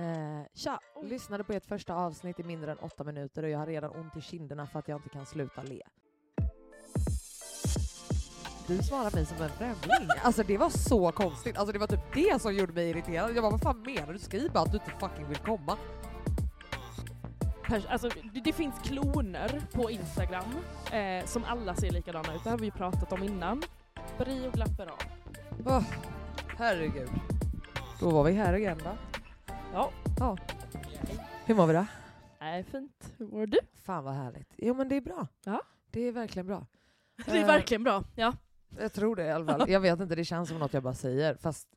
Eh, tja! Lyssnade på ert första avsnitt i mindre än åtta minuter och jag har redan ont i kinderna för att jag inte kan sluta le. Du svarar mig som en främling. Alltså det var så konstigt. Alltså det var typ det som gjorde mig irriterad. Jag bara vad fan menar du? Skriv bara att du inte fucking vill komma. Pers- Alltså, det, det finns kloner på Instagram eh, som alla ser likadana ut. Det har vi ju pratat om innan. Bri och Glapperan. Åh, herregud. Då var vi här igen då. Ja. ja. Hur mår vi då? Nej, fint. Hur mår du? Fan vad härligt. Jo men det är bra. Ja. Det är verkligen bra. Det är Eh, verkligen bra. Ja. Jag tror det i alla fall. Jag vet inte, det känns som något jag bara säger fast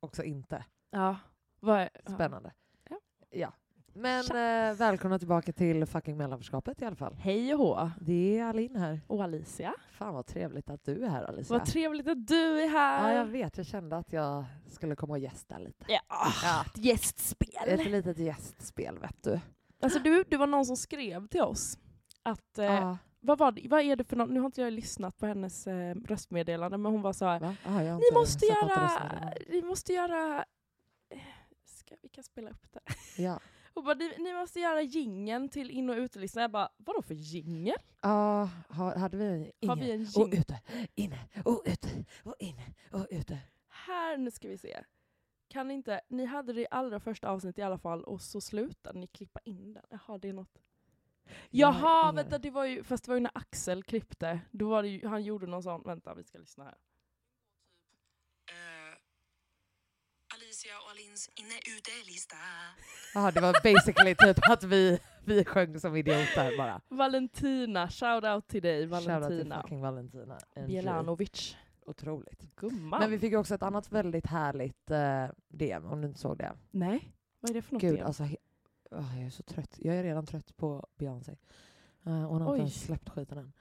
också inte. ja. Vad är. Spännande. Ja. ja. Men eh, välkomna tillbaka till fucking mellanförskapet i alla fall. Hej och hå. Det är Alin här. Och Alicia. Fan vad trevligt att du är här Alicia. Vad trevligt att du är här. Ja, jag vet. Jag kände att jag skulle komma och gästa lite. Ja, Ja. ett gästspel. Ett litet gästspel vet du. Alltså du, det var någon som skrev till oss att, eh, Ja. vad, var det, vad är det för något, nu har inte jag lyssnat på hennes eh, röstmeddelande, men hon var så här, ni måste göra, ni måste göra, ska, vi kan spela upp det. Ja. Hon bara, ni, ni måste göra gingen till in och utelistan. Jag bara, vadå för jingel? Ja, har, hade vi en Har vi en och jingel? ute, inne och ute och inne och ute. Här, nu ska vi se. Kan inte, ni hade det i allra första avsnittet i alla fall och så slutade ni klippa in den. Jaha, det är något. Jaha, vänta, det var ju, fast det var ju när Axel klippte. Då var det ju, han gjorde någon sån, vänta vi ska lyssna här. Eh, Alicia och Alins inne-ute-lista. Jaha, det var basically typ att vi, vi sjöng som idioter bara. Valentina, shout out till dig Shoutout till Valentina. fucking Valentina. Bjelanovic. Otroligt. Gumman. Men vi fick ju också ett annat väldigt härligt eh, DM, om du inte såg det. Nej, vad är det för något Gud, igen? alltså, he- åh, jag är så trött. Jag är redan trött på Beyoncé. Uh, hon har Oj. inte ens släppt skiten än.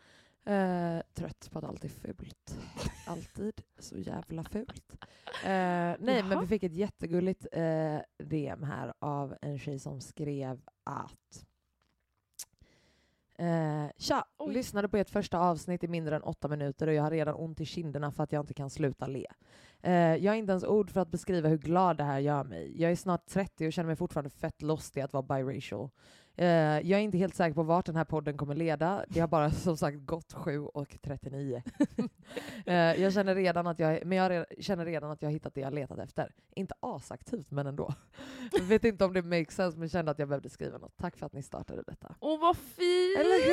Eh, trött på att allt är fult. Alltid så jävla fult. Eh, nej, men Jaha. vi fick ett jättegulligt eh, DM här av en tjej som skrev att Eh, tja! Oj. Lyssnade på ert första avsnitt i mindre än åtta minuter och jag har redan ont i kinderna för att jag inte kan sluta le. Eh, jag har inte ens ord för att beskriva hur glad det här gör mig. Jag är snart 30 och känner mig fortfarande fett lost i att vara biracial. Eh, jag är inte helt säker på vart den här podden kommer leda. Det har bara som sagt gått 7 och 39. eh, jag känner redan att jag, men jag känner redan att jag har hittat det jag letat efter. Inte asaktivt, men ändå. Jag vet inte om det makes sense, men kände att jag behövde skriva något. Tack för att ni startade detta. Åh vad fint! Eller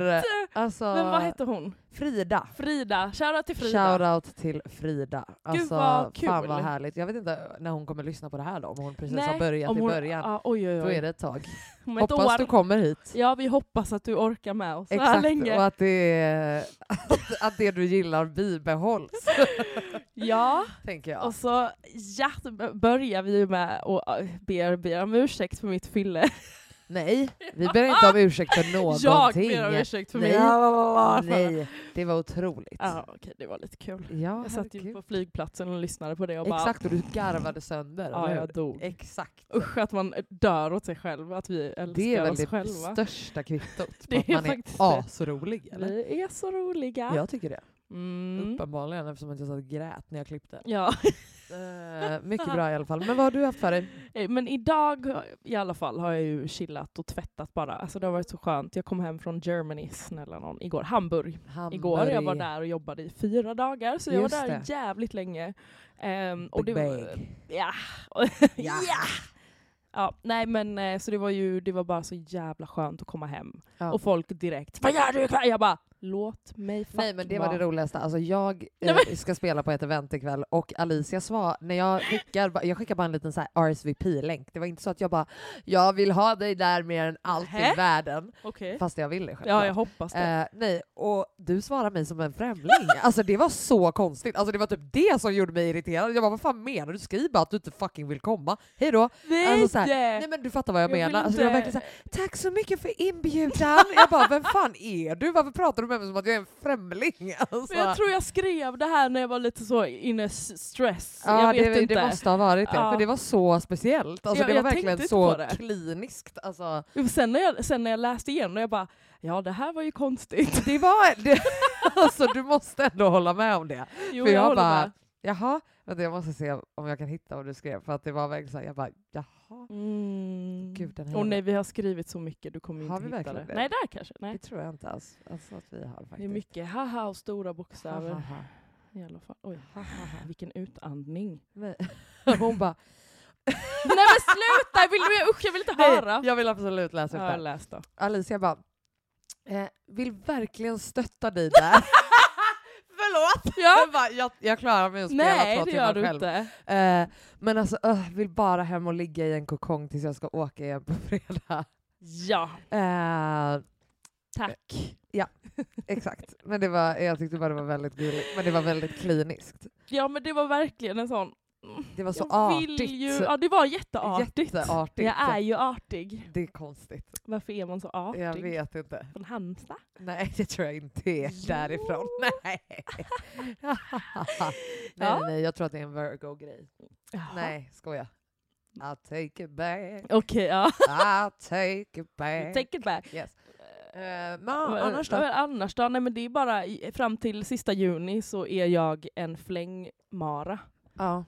hur? Alltså, Men vad hette hon? Frida. Frida. Shoutout till Frida. Shoutout till Frida. Alltså, vad Fan kul. vad härligt. Jag vet inte när hon kommer lyssna på det här då, om hon precis Nej, har börjat i hon- början. Ja, oj, oj, oj. Då är det ett tag. Hoppas år. du kommer hit. Ja, vi hoppas att du orkar med oss så här Exakt, länge. och att det, att, att det du gillar bibehålls, Ja, tänker jag. och så ja, börjar vi med att be, be om ursäkt för mitt fylle. Nej, vi ber inte om ursäkt för någonting. Jag ber om ursäkt för mig. Nej, det var otroligt. Ja, okej, det var lite kul. Ja, Jag satt ju på flygplatsen och lyssnade på det och Exakt, och du garvade sönder. bara, ja jag dog. Exakt. Usch att man dör åt sig själv, att vi älskar Det är väl oss det själva. största kvittot på Det att man är asrolig. Eller? Vi är så roliga. Jag tycker det. Mm. Uppenbarligen eftersom jag satt och grät när jag klippte. Ja. Eh, mycket bra i alla fall. Men vad har du haft för dig? Eh, Men idag i alla fall har jag ju chillat och tvättat bara. Alltså det har varit så skönt. Jag kom hem från Germany, snälla någon, igår. Hamburg. Igår. Jag var där och jobbade i fyra dagar, så jag var där det. jävligt länge. Ehm, och det var, bag. ja. Ja. ja. Nej men eh, så det var ju det var bara så jävla skönt att komma hem. Ja. Och folk direkt Vad gör du ikväll? Jag bara Låt mig fuck Nej men det var vara." det roligaste. Alltså jag eh, ska spela på ett event ikväll och Alicia svar, när jag skickar, jag skickar bara en liten så RSVP-länk. Det var inte så att jag bara “jag vill ha dig där mer än allt Nähä? i världen”. Okej. Fast jag ville Ja självklart. jag hoppas det. Eh, nej, och du svarar mig som en främling. Alltså det var så konstigt. Alltså det var typ det som gjorde mig irriterad. Jag bara vad fan menar du? Skriv bara att du inte fucking vill komma. Hej då. Nej! Alltså, så här, nej men du fattar vad jag, Jag vill menar. Alltså, jag var verkligen så här, tack så mycket för inbjudan. jag bara vem fan är du? Varför pratar du med mig som att jag är en främling? Alltså. Men jag tror jag skrev det här när jag var lite så inne stress. Ja, jag vet det, inte. det måste ha varit det, Ja. för det var så speciellt. Alltså, Ja, det var jag verkligen så det. kliniskt. Alltså, Sen när, jag, sen när jag läste igenom jag bara, ja det här var ju konstigt. det var, det, alltså, du måste ändå hålla med om det. Jo, för jag, jag, bara, med. jaha, vänta, jag måste se om jag kan hitta vad du skrev, för att det var verkligen så här, jag bara, jaha. Mm. Gud, den här Och nej, vi har skrivit så mycket, du kommer Har inte vi hitta det. verkligen det? Nej, där kanske. Nej. Det tror jag inte alls alltså, att vi har faktiskt. Det är mycket haha och stora bokstäver. Ha, ha, ha. I alla fall. Oj, Ha, ha, ha. vilken utandning. Nej. Hon bara, Nej men sluta! Vill du, usch, jag vill inte höra. nej, jag vill absolut läsa upp det. jag. Alicia bara, eh, vill verkligen stötta dig där. Förlåt! Ja. Jag, bara, jag, jag klarar mig att spela Nej, två det timmar gör du själv. inte. Eh, men alltså, öh, vill bara hem och ligga i en kokong tills jag ska åka igen på fredag. Ja, Eh, tack. exakt. Men det var, jag tyckte bara det var väldigt gulligt. Men det var väldigt kliniskt. Ja men det var verkligen en sån... Det var så jag artigt. Ju, ja det var jätteartigt. Jätteartigt. Jag är ju artig. Det är konstigt. Varför är man så artig? Jag vet inte. Från Halmstad? Nej, det tror jag inte är Jo. därifrån. Nej. nej, Ja. nej, jag tror att det är en Virgo-grej. Nej, skoja. I'll take it back. Okej, ja. I'll take it back. Take it back. Yes. Eh, men annars då? men annars då? Nej men det är bara i, fram till sista juni så är jag en flängmara. Ja.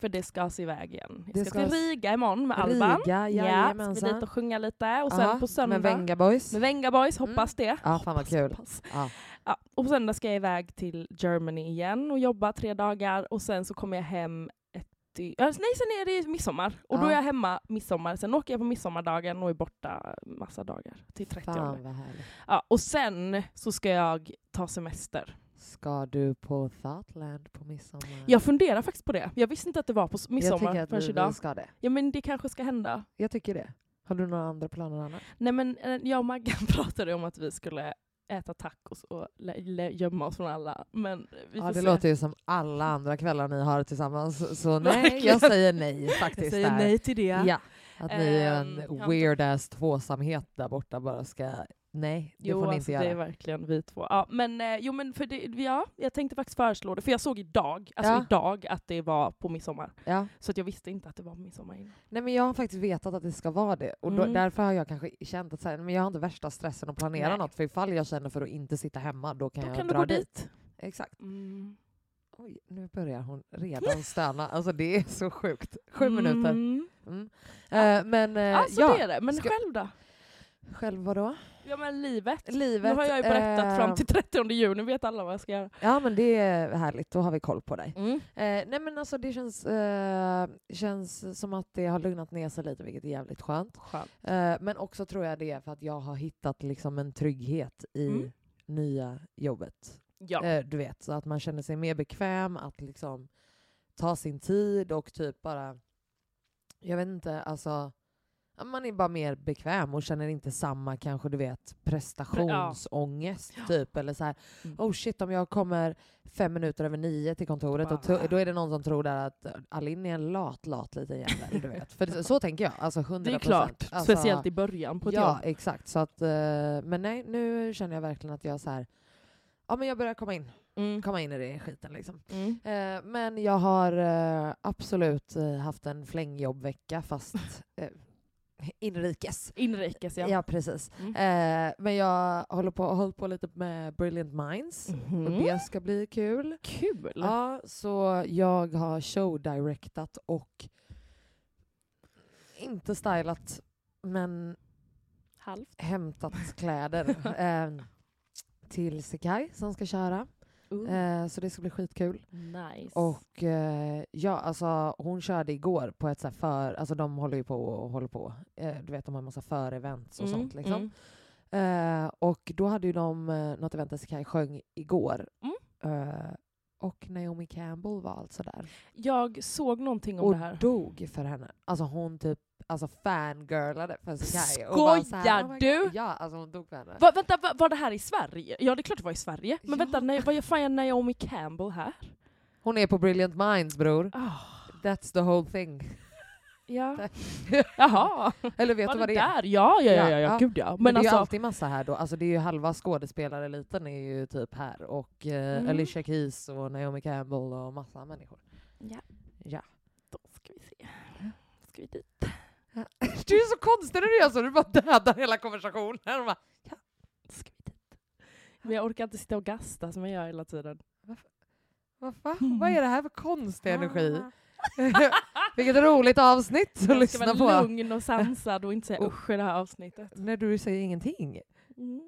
För det ska se iväg igen. Jag Det ska, ska till Riga imorgon med Alban. Riga, Ja, ska dit och sjunga lite. Och sen Ja, på söndag Med Venga Boys. med Venga Boys, Mm. hoppas det. Ja, fan vad kul. Ja. Ja, och på söndag ska jag iväg till Germany igen och jobba tre dagar och sen så kommer jag hem ett, i- ja, nej, sen är det midsommar. Och då Ja. är jag hemma midsommar. Sen åker jag på midsommardagen och är borta massa dagar till 30. Fan härligt. Ja, och sen så ska jag ta semester. Ska du på Thoughtland på midsommar? Jag funderar faktiskt på det. Jag visste inte att det var på s- jag midsommar tycker att vi idag. ska det. Ja men det kanske ska hända. Jag tycker det. Har du några andra planer annars? Nej men eh, jag och Maggan pratade om att vi skulle äta tacos och gömma oss från alla. Men vi Ja, det se. låter ju som alla andra kvällar ni har tillsammans. Så- nej, Verkligen. jag säger nej faktiskt. jag säger där. nej till det. Ja. Att ni är Ehm, en jag weird ass tvåsamhet där borta bara ska... Nej, det Jo, får ni alltså inte det är göra. verkligen vi två. Ja, men, eh, jo, men för det, ja, jag tänkte faktiskt föreslå det, för jag såg idag, alltså Ja. idag att det var på midsommar. Ja. Så att jag visste inte att det var på midsommar innan. Nej, men jag har faktiskt vetat att det ska vara det. Och då, Mm. därför har jag kanske känt att så här, men jag har inte värsta stressen att planera Nej. något. För ifall jag känner för att inte sitta hemma, då kan Då jag kan du dra gå dit. dit. Exakt. Mm. Oj, nu börjar hon redan stöna. Alltså det är så sjukt. Sju minuter. Mm. Mm. Eh, men eh, Alltså ja, det är det, men Ska- själv då? Själv vadå? Ja men livet. Livet. nu har jag ju berättat eh, fram till 30 juni, vet alla vad jag ska göra. Ja men det är härligt, då har vi koll på dig. Mm. Eh, nej men alltså det känns, eh, känns som att det har lugnat ner sig lite, vilket är jävligt skönt. Skönt. Eh, men också tror jag det är för att jag har hittat liksom en trygghet i Mm. nya jobbet. Ja. Eh, du vet, så att man känner sig mer bekväm att liksom ta sin tid och typ bara, jag vet inte, alltså Man är bara mer bekväm och känner inte samma kanske du vet prestationsångest typ. Eller så här, Mm. oh shit om jag kommer fem minuter över nio till kontoret och Bara- då är det någon som tror där att Alin är en lat, lat liten jävel. Du vet. För så, så tänker jag, alltså 100%. Det är klart, Alltså, speciellt i början på ett Ja, jobb. exakt. Så att, eh, men nej, nu känner jag verkligen att jag så här, ja men jag börjar komma in, Mm. komma in i det skiten liksom. Mm. Eh, men jag har eh, absolut eh, haft en flängjobbvecka fast eh, inrikes. Inrikes ja. Ja, precis. Mm. Eh, men jag håller på, har hållit på lite med Brilliant Minds. Mhm. Och det ska bli kul. Kul! Ja, så jag har showdirectat och inte stylat men Halvt. hämtat kläder eh, till Sekai som ska köra. Uh. Så det ska bli skitkul. nice. Och eh, ja, alltså hon körde igår på ett så för, alltså de håller ju på och håller på. Eh, du vet de har en massa för-events och Mm, sånt liksom. mm. Och då hade ju de eh, något event där Sekai sjöng igår. Mm. Och Naomi Campbell var alltså där. Jag såg någonting om Och det här. dog för henne. Alltså hon typ alltså fangirlade för bara så här, Skojar "Oh du?" God. Ja, alltså hon dog för henne. Va, vänta, va, var det här i Sverige? Ja det är klart det var i Sverige. Men Ja. vänta, nej, vad fan är Naomi Campbell här? Hon är på Brilliant Minds bror. Ah, That's the whole thing. ja. Jaha, Eller vet var du det vad det är? där? Ja, ja, ja, ja, Ja, gud ja. Men, Men, det är ju alltså, alltid massa här då. Alltså det är ju halva skådespelareliten är ju typ här. Och eh, Mm. Alicia Keys och Naomi Campbell och massa människor. Ja. Ja. då ska vi se. Ska vi dit? Du är så konstig när du gör så, du bara dödar hela konversationen. Och bara, Ska vi dit? Men jag orkar inte sitta och gasta som jag gör hela tiden. Vad fan? Vad är det här för konstig energi? Vilket roligt avsnitt att Jag ska lyssna vara på. lugn och sansad och inte säga Och- usch i det här avsnittet. När du säger ingenting. Mm.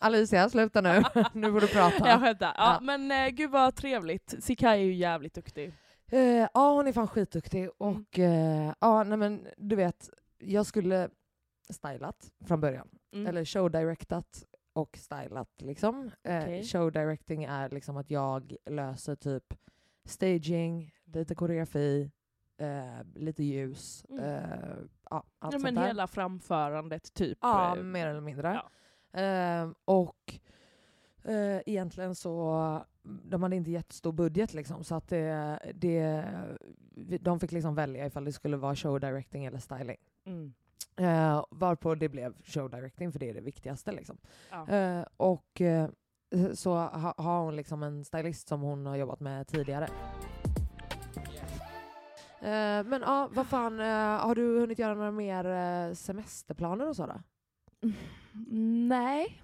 Alicia, sluta nu. nu får du prata. Jag skämtar. Ja, Ja. Men eh, gud vad trevligt. Sikai är ju jävligt duktig. Eh, ja, hon är fan skitduktig. Och eh, ja, nej men du vet, jag skulle stylat från början. Mm. Eller showdirectat och stylat liksom. Eh, Okej. Showdirecting är liksom att jag löser typ staging, lite koreografi, eh, lite ljus, Mm. eh, ja, allt ja, men där. hela framförandet typ. Ja, eh, mer eller mindre. ja. Ehm, och eh, egentligen så, de hade inte jättestor budget liksom, så att det, det, de fick liksom välja ifall det skulle vara show directing eller styling. Mm. Uh, varpå det blev show directing, för det är det viktigaste. Liksom. Ja. Eh, och eh, så ha, har hon liksom en stylist som hon har jobbat med tidigare. Eh, men ja, vad fan, eh, har du hunnit göra några mer eh, semesterplaner och så då? Nej,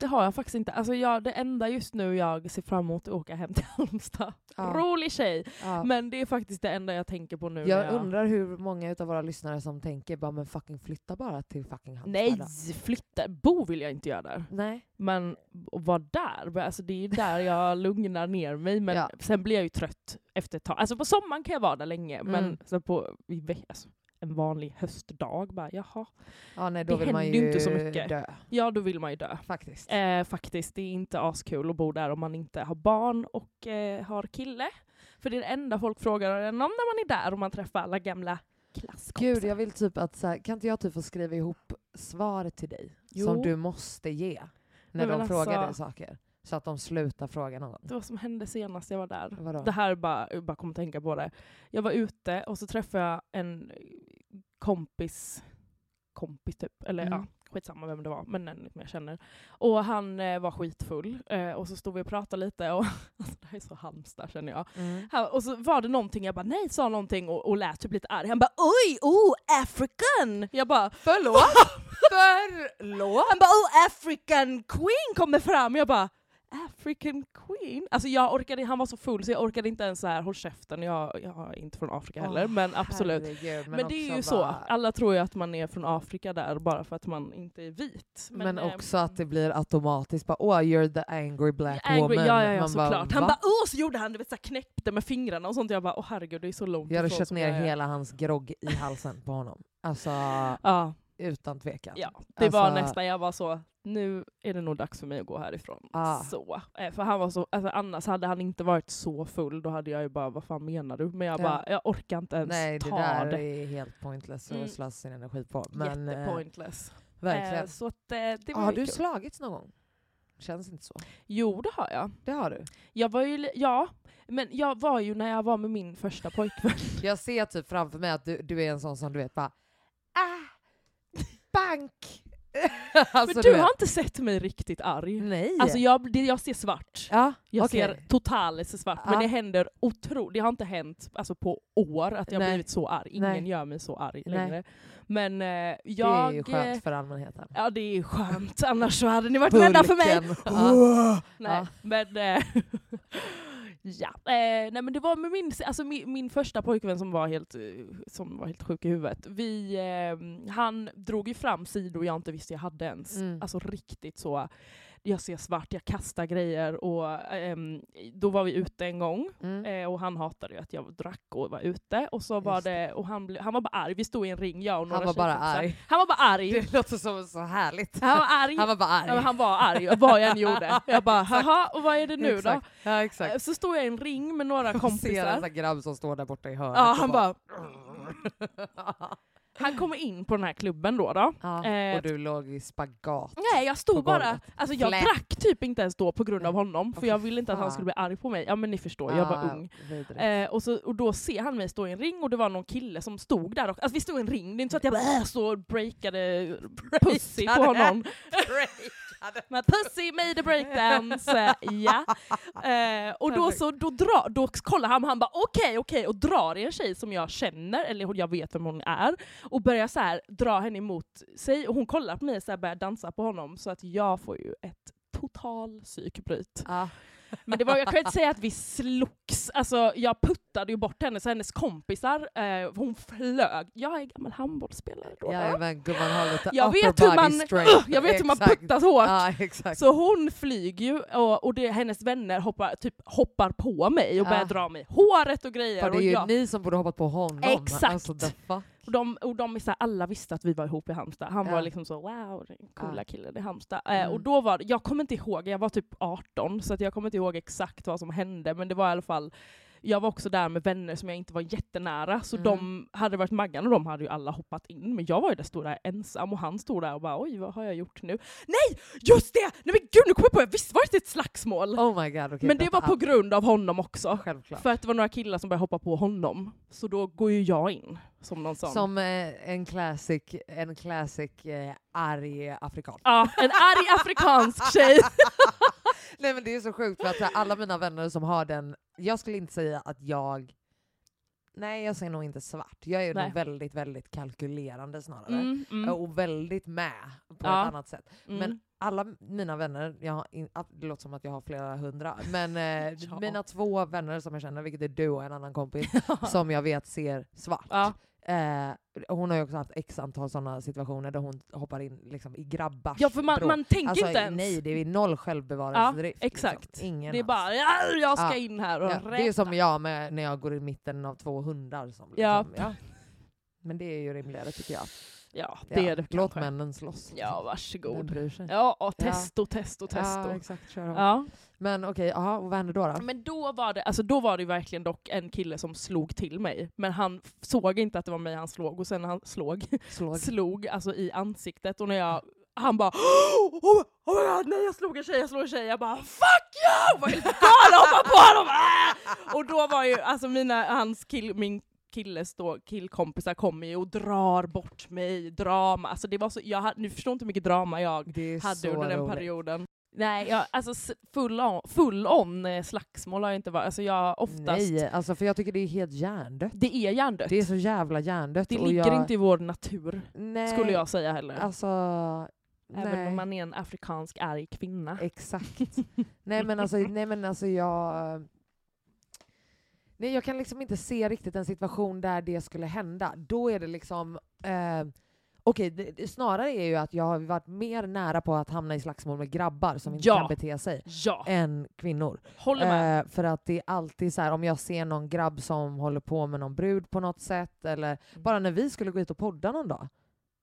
det har jag faktiskt inte. Alltså jag, det enda just nu jag ser fram emot är att åka hem till Halmstad. Ja. Rolig tjej! Ja. Men det är faktiskt det enda jag tänker på nu. när Jag undrar hur många av våra lyssnare som tänker bara men fucking flytta bara till fucking Halmstad. Nej, då." flytta. Bo vill jag inte göra där. Nej. Men att vara där, alltså det är där jag lugnar ner mig. Men Ja. sen blir jag ju trött efter ett tag. Alltså på sommaren kan jag vara där länge, men Mm. så på alltså, en vanlig höstdag, bara jaha. Ja, nej, då Det vill händer ju inte så mycket. dö Ja, då vill man ju dö. faktiskt. Eh, faktiskt, det är inte askul att bo där om man inte har barn och eh, har kille. För det är det enda folk frågar en om när man är där och man träffar alla gamla klasskompisar. Gud, jag vill typ att så här, kan inte jag typ få skriva ihop svaret till dig Jo. som du måste ge när de men frågar dig alltså- saker? Så att de slutar fråga någon. Det var som hände senast jag var där. Vadå? Det här är bara, jag bara kom att tänka på det. Jag var ute och så träffade jag en kompis, kompis typ, eller Mm. ja, skitsamma vem det var, men en som jag känner. Och han eh, var skitfull eh, och så stod vi och pratade lite och alltså, det här är så Halmstad känner jag. Mm. Han, och så var det någonting, jag bara nej, sa någonting och, och lät typ lite arg. Han bara oj, oh, African! Jag bara Förlåt? Förlåt? han bara oh, African queen kommer fram! Jag bara African queen? Alltså jag orkade, han var så full så jag orkade inte ens så här håll käften, jag, jag är inte från Afrika heller, men absolut. herregud, Men, det är ju så, bara- alla tror ju att man är från Afrika där bara för att man inte är vit. Men, eh, också att det blir automatiskt bara oh you're the angry black angry, woman. ja, ja, ja såklart. Han bara åh, så gjorde han, du vet, så här, knäppte med fingrarna och sånt. Jag bara åh herregud, det är så långt Jag hade kört ner jag hela hans grogg i halsen på honom. Alltså, Ja, utan tvekan. Ja, det var Alltså- nästan, jag var så, nu är det nog dags för mig att gå härifrån. Ah. Så. Eh, För han var så, alltså annars hade han inte varit så full, då hade jag ju bara, vad fan menar du? Men jag Ja. bara, jag orkar inte ens Nej, det ta där det. är helt pointless Mm. att slösa sin energi på. Men, eh, Jättepointless. verkligen. Eh, så att, eh, det var har ju du kul. slagits någon gång? Känns inte så. Jo, det har jag. Det har du. Jag var ju, ja, men jag var ju när jag var med min första pojkvän. Jag ser typ framför mig att du, du är en sån som du vet bara ah, bank! alltså, men du har inte sett mig riktigt arg. Nej. Alltså jag, det, jag ser svart. ja, Jag okej. ser totalt svart, Ja. men det händer otroligt. Det har inte hänt alltså, på år att jag Nej. blivit så arg. Ingen Nej. gör mig så arg Nej. längre. Men eh, Det jag... är ju skönt för allmänheten. Ja det är skönt, annars så hade ni varit rädda för mig. Ja. Nej, Ja. men... Eh, ja. Eh, nej men det var med min, alltså min, min första pojkvän som var helt, eh, som var helt sjuk i huvudet. Vi, eh, han drog ju fram sidor jag inte visste jag hade ens. Mm. Alltså riktigt så. Jag ser svart, jag kastar grejer och ehm, då var vi ute en gång Mm. eh, och han hatade ju att jag drack och var ute och så var det. och han, han var bara arg, vi stod i en ring jag och några Han var bara arg. Han var bara arg. Det låter som så härligt. Han var arg. Han var bara arg. Ja, han var arg, vad jag än gjorde. Jag bara, haha, och vad är det nu exakt. då? Ja, exakt. Eh, Så står jag i en ring med några Jag ser en kompisar. grabb som står där borta i hörnet. Ja, han bara, han kommer in på den här klubben då. då. ja, Eh, och du låg i spagat. Nej, jag stod bara... Alltså jag drack typ inte ens då på grund av honom, för jag ville inte att han fan. skulle bli arg på mig. Ja men ni förstår, jag var Ah, ung. Eh, och, så, och då ser han mig stå i en ring och det var någon kille som stod där. Och, alltså vi stod i en ring, det är inte så att jag bara äh, så breakade pussy på honom. Men pussy made a breakdance, ja. Eh, och då, så, då, dra, då kollar han och han bara okej, okej, och drar i en tjej som jag känner, eller jag vet vem hon är, och börjar så här dra henne emot sig. Och hon kollar på mig och så här börjar dansa på honom, så att jag får ju ett total psykbryt. Ja. Men det var, jag kan inte säga att vi slogs, alltså, jag puttade ju bort henne, så hennes kompisar, eh, hon flög. Jag är gammal handbollsspelare då. Ja, men gumman har lite jag, vet hur man, strength. jag vet hur man puttas hårt. Ja. Så hon flyger ju och, och det, hennes vänner hoppar, typ, hoppar på mig och börjar Ja. dra mig håret och grejer. För det är och ju jag, ni som borde hoppat på honom. Exakt. Alltså? Och de, och de är så här, alla visste att vi var ihop i Halmstad. Han Ja. var liksom så wow, den coola Ja. killen i Halmstad. Eh, Mm. och då var jag kommer inte ihåg, jag var typ 18 så att jag kommer inte ihåg exakt vad som hände men det var i alla fall jag var också där med vänner som jag inte var jättenära, så Mm. de hade det varit Maggan och de hade ju alla hoppat in, men jag var ju där, stod där ensam och han stod där och bara oj vad har jag gjort nu? Nej! Just det! Nej men gud nu kommer jag på, visst var det ett slagsmål? Oh my god, okej. men det var på grund av honom också. Självklart. För att det var några killar som började hoppa på honom, så då går ju jag in som någon sån. Som eh, en classic, en classic eh, arg afrikan. Ja, en arg afrikansk tjej. Nej men det är så sjukt för att alla mina vänner som har den, jag skulle inte säga att jag Nej jag säger nog inte svart, jag är Nej. nog väldigt väldigt kalkylerande snarare. Mm, mm, Och väldigt med på Ja. ett annat sätt. mm. Men alla mina vänner, jag har in, det låter som att jag har flera hundra, men eh, Ja. mina två vänner som jag känner, vilket är du och en annan kompis, som jag vet ser svart. ja. Eh, hon har ju också haft x antal sådana situationer där hon hoppar in liksom, i grabbars ja, för man, bråk. man tänker Alltså, inte ens. Nej, det är noll självbevarelsedrift. Ja, exakt. Liksom. Ingen det är bara ja, jag ska Ja. in här och ja, Det är som jag med, när jag går i mitten av två hundar. Som, Ja. liksom, ja. Men det är ju rimligare tycker jag. Ja, Ja, det är det Låt kanske. männen slåss. Ja, Vem varsågod. bryr sig? Ja, och testo, testo, Ja, testo. exakt. Kör ja. Ja. Men okej, och vad hände då? då? Men då var, det, alltså då var det verkligen dock en kille som slog till mig. Men han såg inte att det var mig han slog, och sen när han slog, Slog. slog alltså i ansiktet, och när jag han bara oh, oh my god, nej jag slog en tjej, jag slog en tjej. Jag bara fuck you! Var helt galen hoppade på honom! Och då var ju alltså mina, hans kill, min killes då, killkompisar kommer ju och drar bort mig, drama. Alltså det var så, jag, ni förstår inte hur mycket drama jag hade under den roligt. perioden. Nej, jag, alltså full on, full on eh, slagsmål har jag inte varit. Alltså jag oftast... Nej, alltså för jag tycker det är helt hjärndött. Det är hjärndött. Det är så jävla hjärndött. Det ligger jag, inte i vår natur, nej, skulle jag säga heller. Alltså, Även nej. om man är en afrikansk arg kvinna. Exakt. nej men alltså, nej, men alltså jag... Nej, jag kan liksom inte se riktigt en situation där det skulle hända. Då är det liksom... Eh, Okej, det, det, snarare är ju att jag har varit mer nära på att hamna i slagsmål med grabbar som inte Ja. kan bete sig Ja, än kvinnor. håller med. Eh, för att det är alltid så här, om jag ser någon grabb som håller på med någon brud på något sätt, eller Mm. bara när vi skulle gå ut och podda någon dag.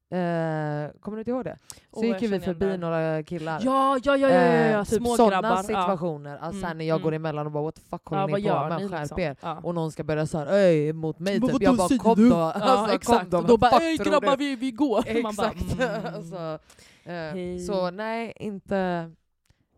Eh, kommer du inte ihåg det? Så Åh, gick vi förbi några killar. Ja, ja, ja, ja, ja, ja. Eh, typ små sådana grabbar. Ja. situationer, alltså Mm, när jag går mm. emellan och bara what the fuck håller Ja, ni på med? Skärp liksom? er. Ja. Och någon ska börja såhär öj mot mig typ. Jag bara kom då! Ja, alltså, exakt. Kom då. då bara ey tror grabbar du?" vi, vi går. Man bara, Exakt. mm. alltså, eh, så nej, inte,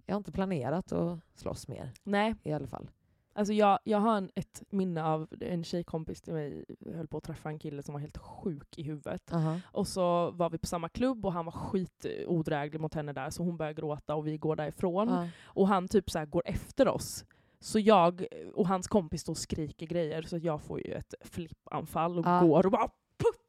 jag har inte planerat att slåss mer Nej, i alla fall. Alltså jag, jag har en, ett minne av en tjejkompis till mig höll på att träffa en kille som var helt sjuk i huvudet. Aha. Och så var vi på samma klubb och han var skitodräglig mot henne där så hon började gråta och vi går därifrån. Ja. Och han typ så går efter oss. Så jag och hans kompis då skriker grejer så jag får ju ett flippanfall och Ja. går och bara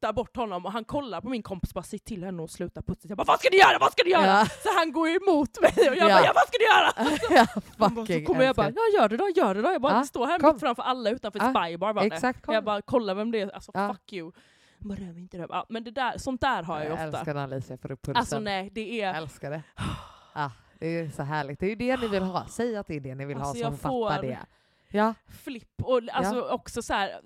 puttar bort honom och han kollar på min kompis och bara säger till henne att sluta putta. Jag bara vad ska du göra, vad ska du göra? Ja. Så han går emot mig och jag Ja. bara ja, vad ska du göra? ja, Han bara, så kommer jag bara ja gör det då, gör det då. Jag bara Ja, står här kom. mitt framför alla utanför Ja, Spybar det. Exakt. Jag bara kollar vem det är, alltså Ja. fuck you. Jag bara rör mig inte rör. Ja, men det där, sånt där har jag jag ofta. älskar när Alicia får upp pulsen. Alltså nej, det är... älskar det. Ah, det är så härligt. Det är ju det ni vill ha. Säg att det är det ni vill Alltså, ha jag som fattar får- det. Ja, flipp. Och alltså också så här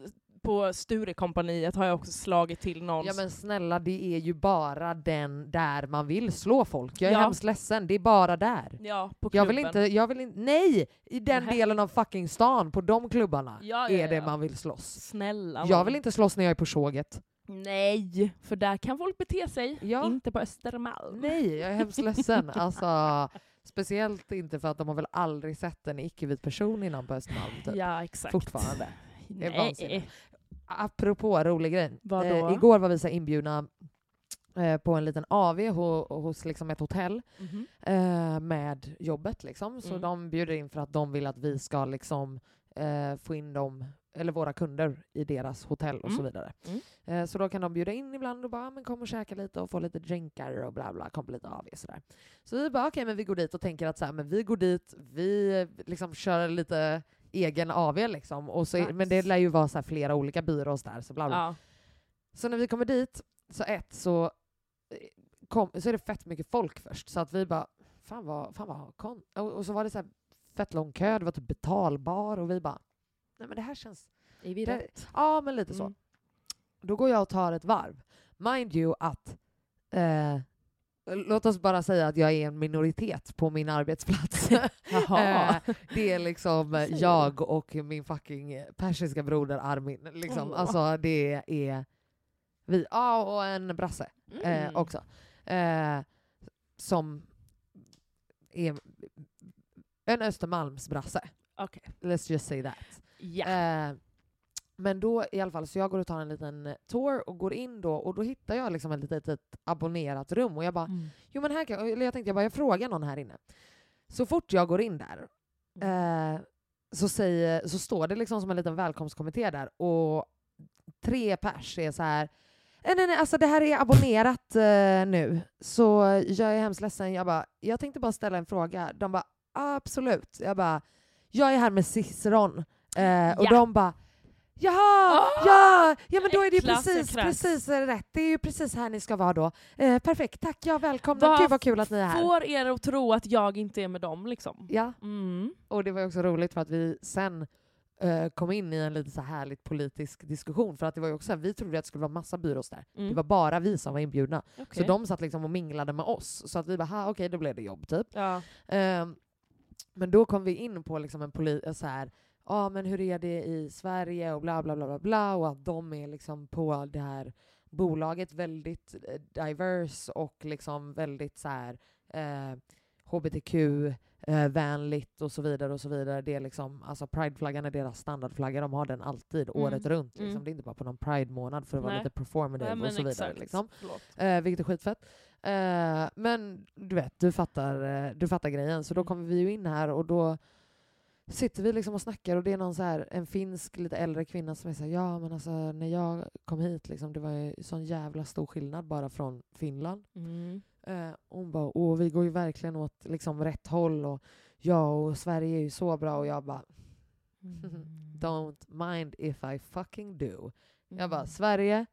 på Sturekompaniet har jag också slagit till någon. ja men snälla det är ju bara den där man vill slå folk. Jag är Ja. hemskt ledsen, det är bara där. ja, på Jag klubben. vill inte, jag vill inte, nej! I den Nähä. delen av fucking stan, på de klubbarna, Ja, ja, är det man vill slåss. Snälla Jag vill inte slåss när jag är på tåget. Nej, för där kan folk bete sig. Ja. Inte på Östermalm. Nej, jag är hemskt ledsen. Alltså, speciellt inte för att de har väl aldrig sett en icke-vit person innan på Östermalm. Typ. Ja, exakt. Fortfarande. Nej. Apropå rolig grej. Eh, igår var vi så inbjudna eh, på en liten AV ho, hos liksom ett hotell Mhm. eh, med jobbet. Liksom. Så Mm. de bjuder in för att de vill att vi ska liksom, eh, få in dem, eller våra kunder i deras hotell och så Mm. vidare. Mm. Så då kan de bjuda in ibland och bara men kom och käka lite och få lite drinkar och bla bla, kom på lite AV sådär. Så vi bara okej, men vi går dit och tänker att så här, men vi går dit, vi liksom kör lite egen AV liksom. Och så, Nice. Men det lär ju vara så flera olika byrås där. Så, bla bla. Ja. så när vi kommer dit, så ett så, eh, kom, så är det fett mycket folk först. Så att vi bara, fan vad, fan vad kon... Och, och så var det så här fett lång kö, det var typ betalbar och vi bara, nej men det här känns... Är vi Det, rätt? ja men lite så. Mm. Då går jag och tar ett varv. Mind you att eh, Låt oss bara säga att jag är en minoritet på min arbetsplats. Eh, det är liksom eh, jag och min fucking persiska broder Armin. Liksom. Åh. Alltså det är vi. Ja, och en brasse eh, Mm. också. Eh, som är en Östermalmsbrasse. Okej. Let's just say that. Ja. Eh, men då i alla fall, så jag går och tar en liten eh, tour och går in då och då hittar jag liksom ett litet ett abonnerat rum och jag bara, Mm. jo men här kan jag, eller jag tänkte jag bara, jag frågar någon här inne. Så fort jag går in där eh, så, säger, så står det liksom som en liten välkomstkommitté där och tre pers är så här Nej, nej, nej, alltså det här är abonnerat eh, nu, så jag är hemskt ledsen. Jag bara, jag tänkte bara ställa en fråga. De bara, absolut. Jag bara, jag är här med Ciceron. Eh, och Ja. de bara, jaha, Ah! ja, ja men då är det precis, precis rätt. Det är ju precis här ni ska vara då. Eh, perfekt, tack, ja välkomna. Vad Gud vad kul att ni är här. Får er att tro att jag inte är med dem liksom. Ja, Mm. och det var också roligt för att vi sen eh, kom in i en lite så här härligt politisk diskussion. För att det var ju också så här, vi trodde att det skulle vara massa byrås där. Mm. Det var bara vi som var inbjudna. Så Okej. de satt liksom och minglade med oss. Så att vi bara, "Ha, okej då blev det jobb typ. Ja. Ehm, men då kom vi in på liksom en poli- så här, ja men hur är det i Sverige och bla bla bla bla bla och att de är liksom på det här bolaget väldigt eh, diverse och liksom väldigt så här eh, hbtq eh, och så vidare och så vidare. Det är liksom, alltså prideflaggan är deras standardflagga, de har den alltid Mm, året runt. Liksom. mm. Det är inte bara på någon pride-månad för att vara Nej. lite performative Nej, och så vidare. exakt. Liksom. Eh, vilket är skitfett. Eh, men du vet, du fattar, eh, du fattar grejen. Så då Mm. kommer vi ju in här och då sitter vi liksom och snackar och det är någon så här, en finsk lite äldre kvinna som är såhär, ja men alltså när jag kom hit liksom, det var ju sån jävla stor skillnad bara från Finland. Mm. Eh, och hon bara, åh vi går ju verkligen åt liksom rätt håll och ja och Sverige är ju så bra och jag bara, Mm. don't mind if I fucking do. Jag Mm. bara, Sverige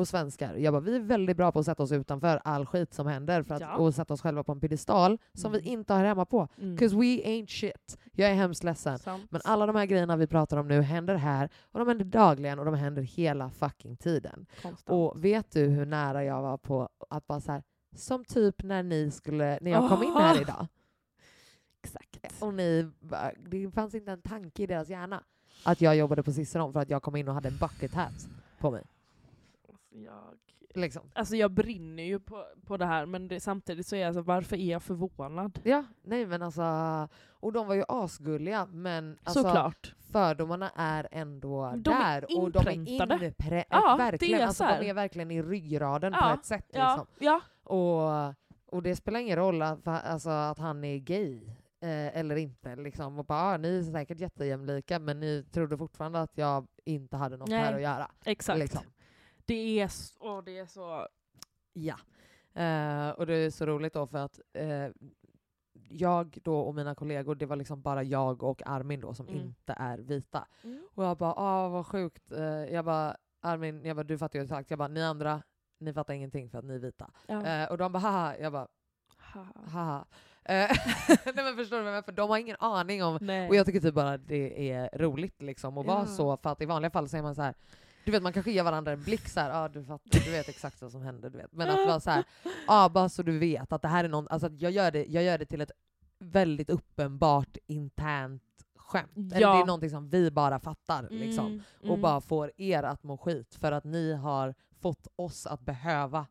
och svenskar, jag bara, vi är väldigt bra på att sätta oss utanför all skit som händer för att, Ja. och sätta oss själva på en piedestal som Mm. vi inte har hemma på. Mm. 'Cause we ain't shit. Jag är hemskt ledsen. Sant. Men alla de här grejerna vi pratar om nu händer här, och de händer dagligen och de händer hela fucking tiden. Konstant. Och vet du hur nära jag var på att bara så här, som typ när ni skulle, när jag kom in här idag. Exakt. Och ni, det fanns inte en tanke i deras hjärna att jag jobbade på Ciceron för att jag kom in och hade en bucket hat på mig. Jag, Liksom. alltså jag brinner ju på, på det här men det, samtidigt så är jag så varför är jag förvånad? Ja, nej men alltså, och de var ju asgulliga men alltså, Såklart. fördomarna är ändå De är där. och de är inpräntade. inprä- Ja, verkligen, det är alltså, de är verkligen i ryggraden på Ja, ett sätt. Ja, Liksom. ja. Och, och det spelar ingen roll att, alltså, att han är gay eh, eller inte. Liksom. Och bara, ah, ni är säkert jättejämlika men ni trodde fortfarande att jag inte hade något Nej, här att göra. exakt. Liksom. Det är så, åh, det är så... Ja. Eh, och det är så roligt då för att eh, jag då och mina kollegor, det var liksom bara jag och Armin då som Mm. inte är vita. Och jag bara, ah vad sjukt. Eh, jag bara, Armin, jag bara, du fattar ju exakt. Jag bara, ni andra, ni fattar ingenting för att ni är vita. Ja. Eh, och de bara, haha. Jag bara, Haha. Eh, Nej men förstår du vad jag menar? För de har ingen aning om Nej. och jag tycker typ bara det är roligt liksom att Ja. vara så, för att i vanliga fall så är man så här. Du vet man kanske ger varandra en blick så här, ah, du, fattar, du vet exakt vad som händer, du vet. Men att vara så här, ah, bara så du vet att det här är någon, alltså jag gör det, jag gör det till ett väldigt uppenbart internt skämt. Eller Ja. det är någonting som vi bara fattar liksom. Mm, Och mm. bara får er att må skit för att ni har fått oss att behöva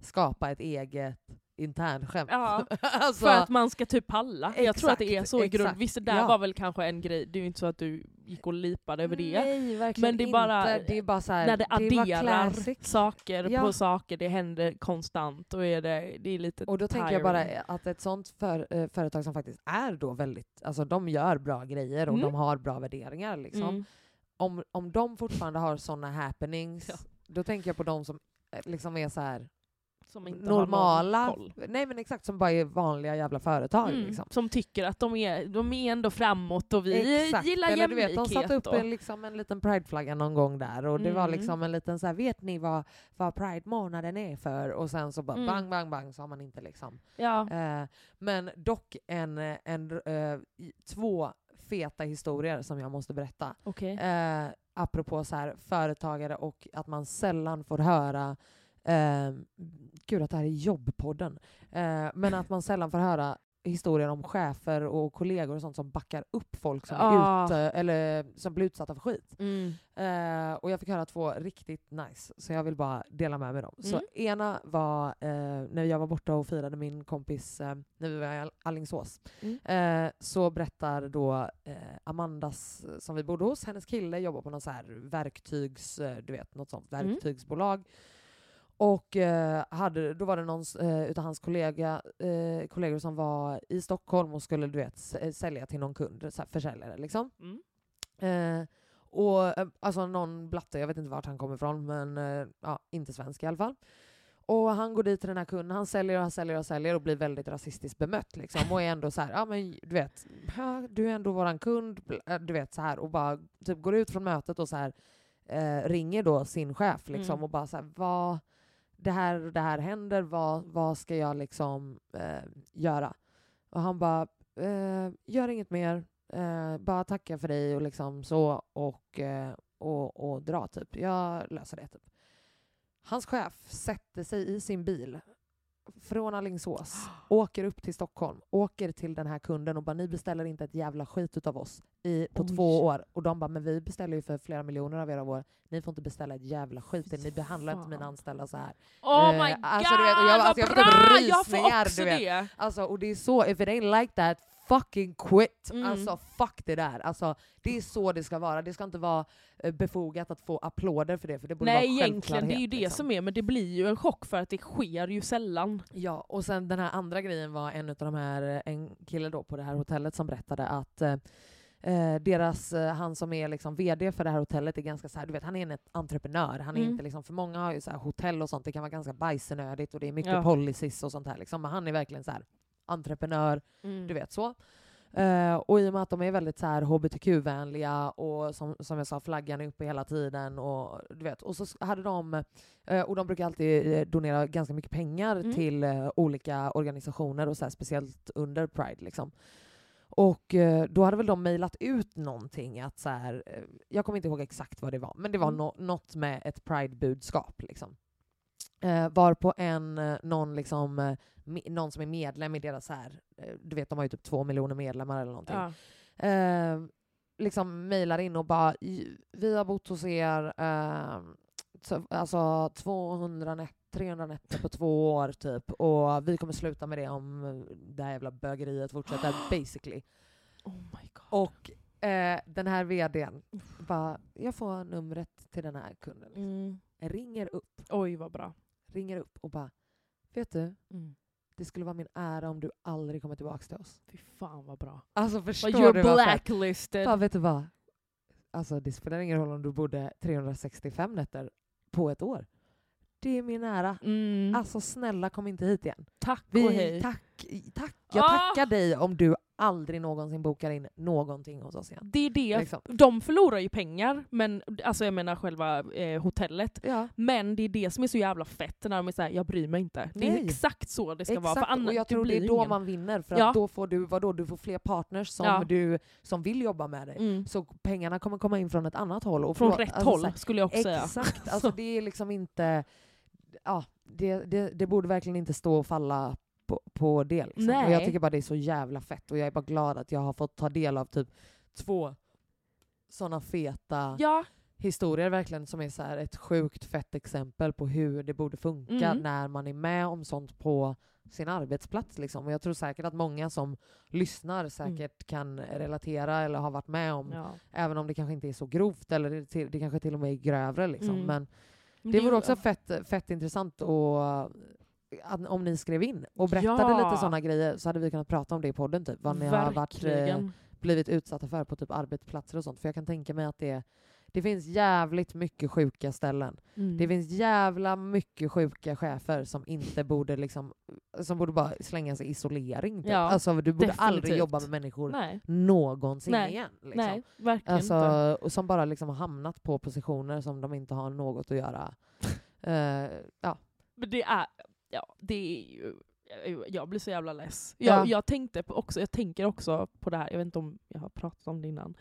skapa ett eget internskämt. Ja, alltså, För att man ska typ palla. jag tror att det är Exakt, så i grund. exakt. Visst det där Ja. var väl kanske en grej, det är ju inte så att du gick och lipade över det. Nej, verkligen Men det är inte. bara- det är bara så här, När det bara adderar saker Ja. på saker, det händer konstant och är det, det är lite Och då tänker jag bara tiring. att ett sånt för, eh, företag som faktiskt är då väldigt, alltså de gör bra grejer och Mm. de har bra värderingar liksom. Mm. Om, om de fortfarande har såna happenings, Ja. då tänker jag på de som eh, liksom är så här Som inte normala, har någon koll. nej men exakt som bara är vanliga jävla företag Mm, liksom. Som tycker att de är, de är ändå framåt och vi Exakt. gillar Eller du jämlikhet. vet, de satte upp en, liksom, en liten prideflagga någon gång där och det var Mm. liksom en liten så här, vet ni vad, vad pride-månaden är för? Och sen så bara Mm. bang, bang, bang så har man inte liksom. ja. Eh, men dock en, en, eh, två feta historier som jag måste berätta. Okej. Eh, apropå så här, företagare och att man sällan får höra eh, Gud att det här är jobbpodden. Eh, men att man sällan får höra historier om chefer och kollegor och sånt som backar upp folk som, Ah. är ute, eller, som blir utsatta för skit. Mm. Eh, och jag fick höra två riktigt nice, så jag vill bara dela med mig dem. Så Mm. ena var eh, när jag var borta och firade min kompis eh, när vi var i All- Alingsås. Mm. Eh, så berättar då eh, Amandas, som vi bodde hos, hennes kille jobbar på någon så här verktygs, eh, du vet, något sånt Mm. verktygsbolag. Och eh, hade, då var det någon eh, utav hans kollega, eh, kollegor som var i Stockholm och skulle du vet, eh, sälja till någon kund, så här, försäljare liksom. Mm. Eh, och eh, alltså någon blatte, jag vet inte vart han kommer ifrån, men eh, ja, inte svensk i alla fall. Och han går dit till den här kunden, han säljer och han säljer och säljer och blir väldigt rasistiskt bemött liksom. Och är ändå så här, ja men du vet, du är ändå våran kund, du vet så här och bara typ går ut från mötet och så här ringer då sin chef liksom Mm. och bara så här, vad, det här det här händer, vad, vad ska jag liksom eh, göra? Och han bara, eh, gör inget mer, eh, bara tacka för dig och liksom så och, eh, och, och dra typ. Jag löser det typ. Hans chef sätter sig i sin bil från Alingsås, åker upp till Stockholm, åker till den här kunden och bara ni beställer inte ett jävla skit utav oss i, på Oj. två år. Och de bara men vi beställer ju för flera miljoner av era år. Ni får inte beställa ett jävla skit. Ni behandlar inte mina anställda så här. Oh Eh, my god, alltså, du vet, och jag- alltså, jag får typ bra! Jag rysningar, får också du vet. det! Alltså, och det är så, if it ain't like that, fucking quit! Mm. Alltså fuck det där. Alltså, det är så det ska vara. Det ska inte vara eh, befogat att få applåder för det, för det borde Nej vara egentligen, det är ju det liksom. som är, men det blir ju en chock för att det sker ju sällan. Ja, och sen den här andra grejen var en av de här, eh, en kille då på det här hotellet som berättade att eh, eh, deras, eh, han som är liksom VD för det här hotellet är ganska så här, du vet han är en entreprenör. Han är Mm. inte liksom, för många har ju så här hotell och sånt, det kan vara ganska bajsnödigt och det är mycket Ja. policies och sånt här liksom. Men han är verkligen så här entreprenör, Mm. du vet så. Eh, och i och med att de är väldigt så här hbtq-vänliga och som, som jag sa, flaggan är uppe hela tiden och du vet. Och så hade de, eh, och de brukar alltid eh, donera ganska mycket pengar Mm. till eh, olika organisationer och så här, speciellt under Pride liksom. Och då hade väl de mejlat ut någonting att så här, jag kommer inte ihåg exakt vad det var, men det var Mm. nå- något med ett Pride-budskap liksom. Eh, varpå en, eh, någon, liksom, någon som är medlem i deras så här, eh, du vet de har ju typ två miljoner medlemmar eller någonting, Ja. eh, liksom mejlar in och bara "I- vi har bott hos er eh, så, alltså 200 nät, 300 nätter på två år typ och vi kommer sluta med det om det här jävla bögeriet fortsätter basically. Oh my god. Och eh, den här vdn bara, jag får numret till den här kunden. Liksom. Mm. Ringer upp, Oj vad bra. ringer upp och bara, vet du, Mm. Det skulle vara min ära om du aldrig kommer tillbaka till oss. Fy fan vad bra. Alltså förstår But you're du blacklisted. Fan, vet du vad? Alltså det spelar ingen roll om du bodde 365 nätter på ett år. Det är min ära. Mm. Alltså snälla kom inte hit igen. Tack Vi, och hej. tack, tack. Jag Ah! tackar dig om du aldrig någonsin bokar in någonting hos oss igen. Det är det. Liksom. De förlorar ju pengar, men, alltså jag menar själva eh, hotellet. Ja. Men det är det som är så jävla fett när de är såhär, jag bryr mig inte. Det är Nej. exakt så det ska vara. För Exakt, annars, och jag tror det blir är då ingen. man vinner. För Ja. att då får du, vadå, du får fler partners som, Ja. du, som vill jobba med dig. Mm. Så pengarna kommer komma in från ett annat håll. Och Från rätt alltså, håll här, skulle jag också säga. Exakt, alltså det är liksom inte... Ja, det, det, det borde verkligen inte stå och falla på, på det. Liksom. Och jag tycker bara det är så jävla fett och jag är bara glad att jag har fått ta del av typ två såna feta Ja, historier verkligen som är så ett sjukt fett exempel på hur det borde funka Mm. när man är med om sånt på sin arbetsplats. Liksom. Och jag tror säkert att många som lyssnar säkert kan relatera eller har varit med om, Mm. ja. även om det kanske inte är så grovt eller det, till, det kanske till och med är grövre. Liksom. Mm. Men det vore också fett, fett intressant att, om ni skrev in och berättade Ja. lite sådana grejer så hade vi kunnat prata om det i podden. Typ, vad ni har varit, eh, Verkligen. blivit utsatta för på typ arbetsplatser och sånt. För jag kan tänka mig att det, det finns jävligt mycket sjuka ställen. Mm. Det finns jävla mycket sjuka chefer som inte borde liksom, som borde bara slängas i isolering. Typ. Ja, alltså, du borde aldrig definitivt. jobba med människor Nej, någonsin Nej, igen. Liksom. nej, verkligen Alltså, inte. och som bara liksom har hamnat på positioner som de inte har något att göra. Eh, ja. Men det är, ja, det är ju, jag blir så jävla less. Ja. Jag, jag, tänkte på också, jag tänker också på det här, jag vet inte om jag har pratat om det innan,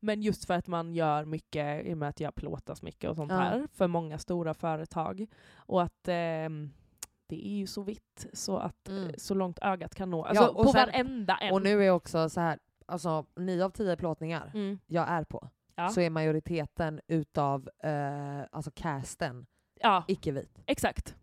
men just för att man gör mycket, i och med att jag pilotas mycket och sånt Ja. här, för många stora företag. Och att ehm, det är ju så vitt så att Mm. eh, så långt ögat kan nå. Alltså Ja, och på sen- varenda en. Och nu är också så här, alltså nio av tio plåtningar mm. jag är på, så är majoriteten utav eh, alltså casten icke-vit. exakt.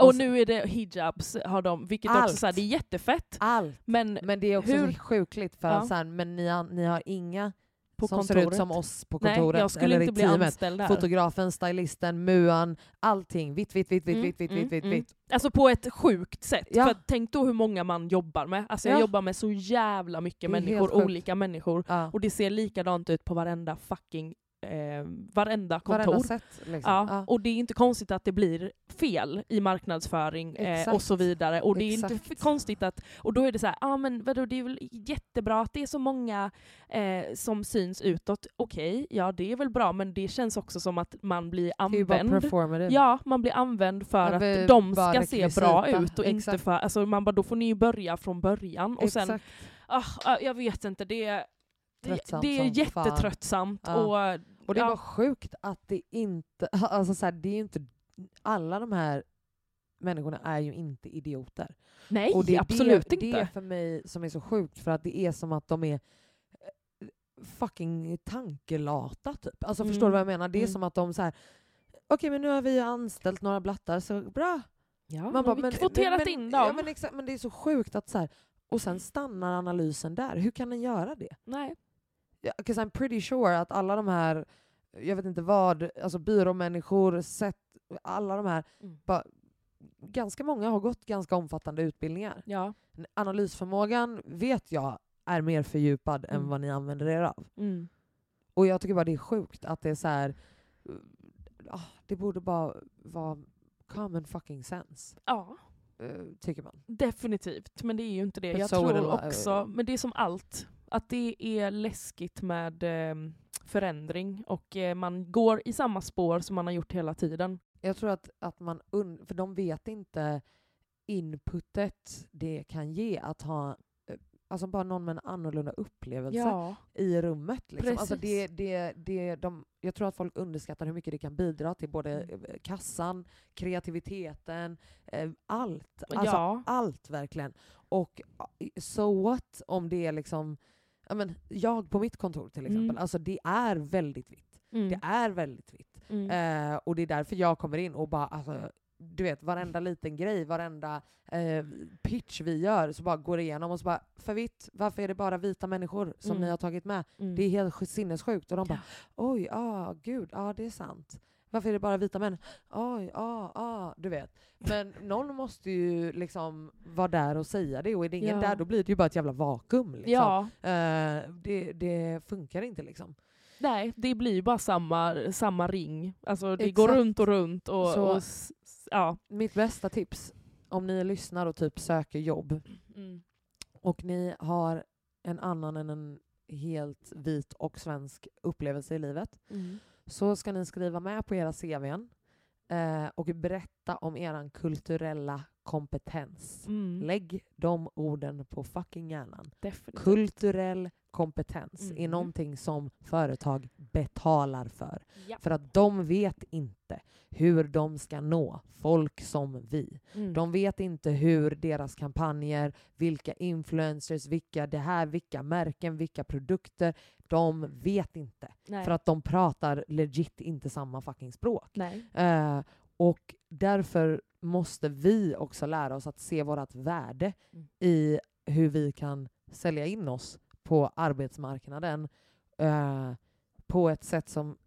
Och Och så- nu är det hijabs, har de, vilket också Allt. så här, det är jättefett. Allt. Men Men det är också Hur- sjukligt för Ja. så här, men ni har, ni har inga på som kontoret. ser ut som oss på Nej, kontoret jag skulle eller inte i bli teamet. anställd. Fotografen, stylisten, muan, allting. Vitt, vitt, vitt, vitt, Mm, vitt, vitt, mm, vitt, mm. vitt. Alltså på ett sjukt sätt. Ja. För tänk då hur många man jobbar med. Alltså jag Ja. jobbar med så jävla mycket människor, olika människor. Ja. Och det ser likadant ut på varenda fucking eh, varenda kontor. Varenda sätt. Liksom. Ja, Ja. och det är inte konstigt att det blir fel i marknadsföring eh, och så vidare. Och det är inte Exakt. f- konstigt att, och då är det så här, ah, men vadå, det är väl jättebra att det är så många eh, som syns utåt. Okej, ja det är väl bra, men det känns också som att man blir är använd. Ja, man blir använd för att de ska se bra ut och inte för, alltså man bara, då får ni ju börja från början och sen, Exakt. ah, ah, jag vet inte, det är, det, Tröttsamt det är jättetröttsamt Ja. och Och det är ja. bara sjukt att det inte... Alltså så här, det är ju inte... Alla de här människorna är ju inte idioter. nej och det är absolut det, inte. Det är för mig som är så sjukt, för att det är som att de är eh, fucking tankelata typ. Alltså Mm. förstår du vad jag menar? Det är Mm. som att de så här. okej men nu har vi anställt några blattar, så bra. Ja, Man bara, vi men- kvoterat men, in men, dem. Ja, men, exakt, men det är så sjukt att så här, och sen stannar analysen där. Hur kan den göra det? nej. Ja, 'cause I'm pretty sure att alla de här, jag vet inte vad, alltså byråmänniskor, sett, alla de här, Mm. bara, ganska många har gått ganska omfattande utbildningar. Ja. Analysförmågan vet jag är mer fördjupad än Mm. vad ni använder er av. Mm. Och jag tycker bara det är sjukt att det är så här. uh, ah, det borde bara vara common fucking sense, ja, uh, tycker man. definitivt. Men det är ju inte det. But Jag so tror också, men det är som allt. Att det är läskigt med eh, förändring och eh, man går i samma spår som man har gjort hela tiden. Jag tror att, att man, un- för de vet inte inputet det kan ge att ha eh, Alltså bara någon med en annorlunda upplevelse Ja, i rummet. Liksom. Alltså det, det, det, de, jag tror att folk underskattar hur mycket det kan bidra till både Mm. eh, kassan, kreativiteten, eh, allt. Alltså ja. allt verkligen. Och so what om det är liksom, ja men, jag på mitt kontor till exempel, Mm. alltså det är väldigt vitt. Mm. Det är väldigt vitt. Mm. Eh, och det är därför jag kommer in och bara, alltså, du vet, varenda liten grej, varenda eh, pitch vi gör, så bara går igenom och så bara, för vitt, varför är det bara vita människor som Mm. ni har tagit med? Mm. Det är helt sj- sinnessjukt. Och de bara, oj, ja, ah, gud, ja ah, det är sant. Varför är det bara vita män? Oj, ja, ah, ah, du vet. Men någon måste ju liksom vara där och säga det, och är det ingen Ja. där då blir det ju bara ett jävla vakuum. Liksom. Ja, Eh, det, det funkar inte liksom. nej, det blir ju bara samma, samma ring. Alltså det Exakt. går runt och runt. Och, Så- och ja. Mitt bästa tips, om ni lyssnar och typ söker jobb, Mm. och ni har en annan än en helt vit och svensk upplevelse i livet, Mm. Så ska ni skriva med på era CVn eh, och berätta om er kulturella kompetens. Mm. Lägg de orden på fucking hjärnan. Definitivt. Kulturell kompetens är Mm. någonting som företag betalar för. Ja. För att de vet inte hur de ska nå folk som vi. Mm. De vet inte hur deras kampanjer, vilka influencers, vilka det här, vilka märken, vilka produkter. De vet inte. nej. För att de pratar legit inte samma fucking språk. Eh, och därför måste vi också lära oss att se vårt värde Mm. i hur vi kan sälja in oss på arbetsmarknaden eh, på ett sätt som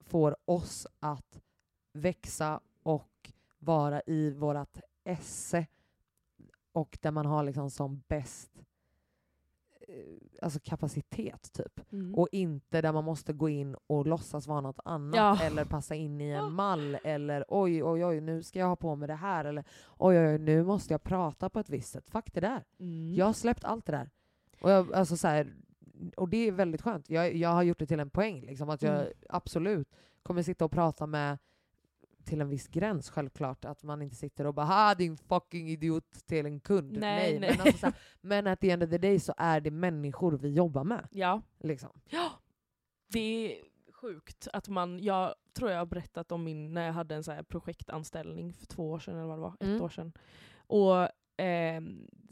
får oss att växa och vara i vårt esse och där man har liksom som bäst alltså kapacitet typ. Mm. Och inte där man måste gå in och låtsas vara något annat Ja. eller passa in i en mall eller oj, oj, oj, nu ska jag ha på mig det här eller oj, oj, oj, nu måste jag prata på ett visst sätt. Fuck det där. Mm. Jag har släppt allt det där. Och, jag, alltså så här, och det är väldigt skönt. Jag, jag har gjort det till en poäng, liksom, att jag Mm. absolut kommer sitta och prata med till en viss gräns självklart, att man inte sitter och bara ha din fucking idiot till en kund. Nej, nej. Men, alltså, så här, men at the end of the day så är det människor vi jobbar med. Ja. Liksom. Ja, det är sjukt att man, jag tror jag har berättat om min, när jag hade en så här projektanställning för två år sedan eller vad det var, ett Mm. år sedan. Och,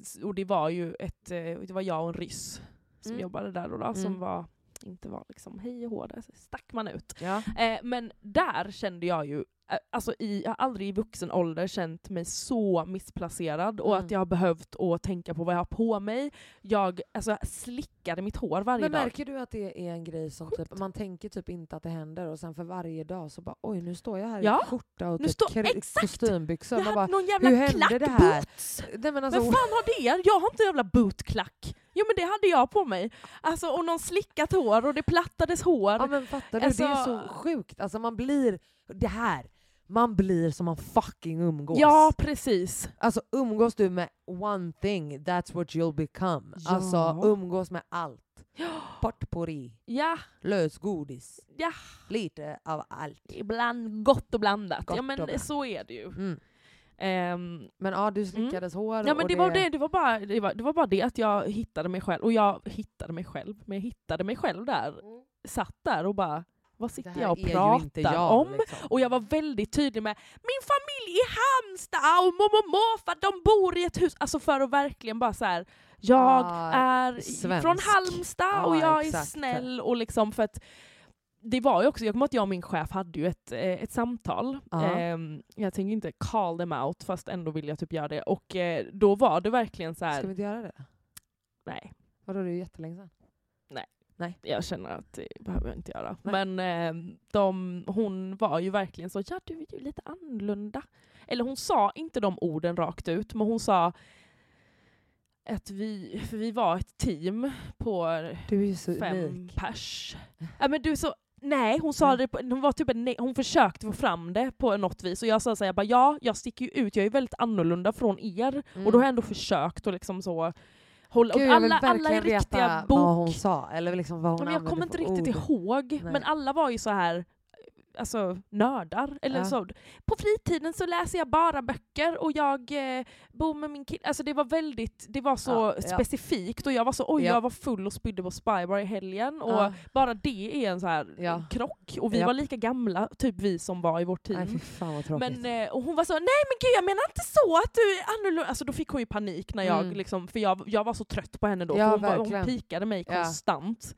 s- och det var ju ett, eh, det var jag och en ryss som Mm. jobbade där då, då som Mm. var, inte var liksom hej och hå, där stack man ut. Ja. Eh, men där kände jag ju, eh, alltså i, jag har aldrig i vuxen ålder känt mig så missplacerad och Mm. att jag har behövt att tänka på vad jag har på mig. Jag alltså, slickade mitt hår varje Men dag. märker du att det är en grej som typ, man tänker typ inte att det händer och sen för varje dag så bara oj nu står jag här Ja, i skjorta och nu typ kre- exakt! kostymbyxor. Jag hade bara, någon jävla hur hände det här? klackboots! nej, men alltså, Vem fan har det? Jag har inte jävla bootklack. Jo men det hade jag på mig. Alltså, och någon slickat hår och det plattades hår. Ja men fattar du, det är Alltså- så sjukt. Alltså man blir, det här, man blir som man fucking umgås. Ja precis. Alltså umgås du med one thing, that's what you'll become. Ja. Alltså umgås med allt. Potpourri, Ja, lösgodis, ja. lite av allt. Ibland gott och blandat. Gott ja men blandat. så är det ju. Mm. Ehm, Men ja, du slickades hår Ja men och det var det, det var, bara, det, var, det var bara det att jag hittade mig själv, och jag hittade mig själv, men jag hittade mig själv där, satt där och bara, vad sitter jag och är pratar jag, om? liksom. Och jag var väldigt tydlig med min familj i Halmstad och mormor och morfar de bor i ett hus. Alltså för att verkligen bara så här. jag Ah, är svensk. från Halmstad och Ja, jag är exakt. snäll och liksom för att det var ju också, jag kommer att jag och min chef hade ju ett, eh, ett samtal. Ehm, jag tänker inte call them out fast ändå vill jag typ göra det. Och eh, då var det verkligen så här. Ska vi inte göra det? nej Vadå, det är ju jättelänge sedan. Jag känner att det behöver jag inte göra. Nej. Men eh, de, hon var ju verkligen så, ja du är ju lite annorlunda. Eller hon sa inte de orden rakt ut, men hon sa att vi, för vi var ett team på fem unik. pers. Ja, men du så, nej, hon sa det på, hon, var typ en, hon försökte få fram det på något vis och jag sa såhär, bara, ja jag sticker ju ut, jag är väldigt annorlunda från er. Mm. Och då har jag ändå försökt att liksom så hålla... Gud, och jag vill alla, alla är verkligen riktiga veta bok... vad hon sa, eller liksom vad hon men jag kommer inte riktigt ord. ihåg, Nej. men alla var ju så här alltså nördar. Eller Ja. så. På fritiden så läser jag bara böcker och jag eh, bor med min kille. Alltså det var väldigt, det var så Ja, specifikt och jag var så oj Ja. jag var full och spydde på Spybar i helgen och bara det är en så här krock. Och vi var lika gamla, typ vi som var i vårt Nej team. tråkigt. Men, eh, och hon var så, nej men gud jag menar inte så att du är annorlunda. Alltså då fick hon ju panik när jag, Mm. liksom, för jag, jag var så trött på henne då. Hon, var, hon verkligen. pikade mig konstant.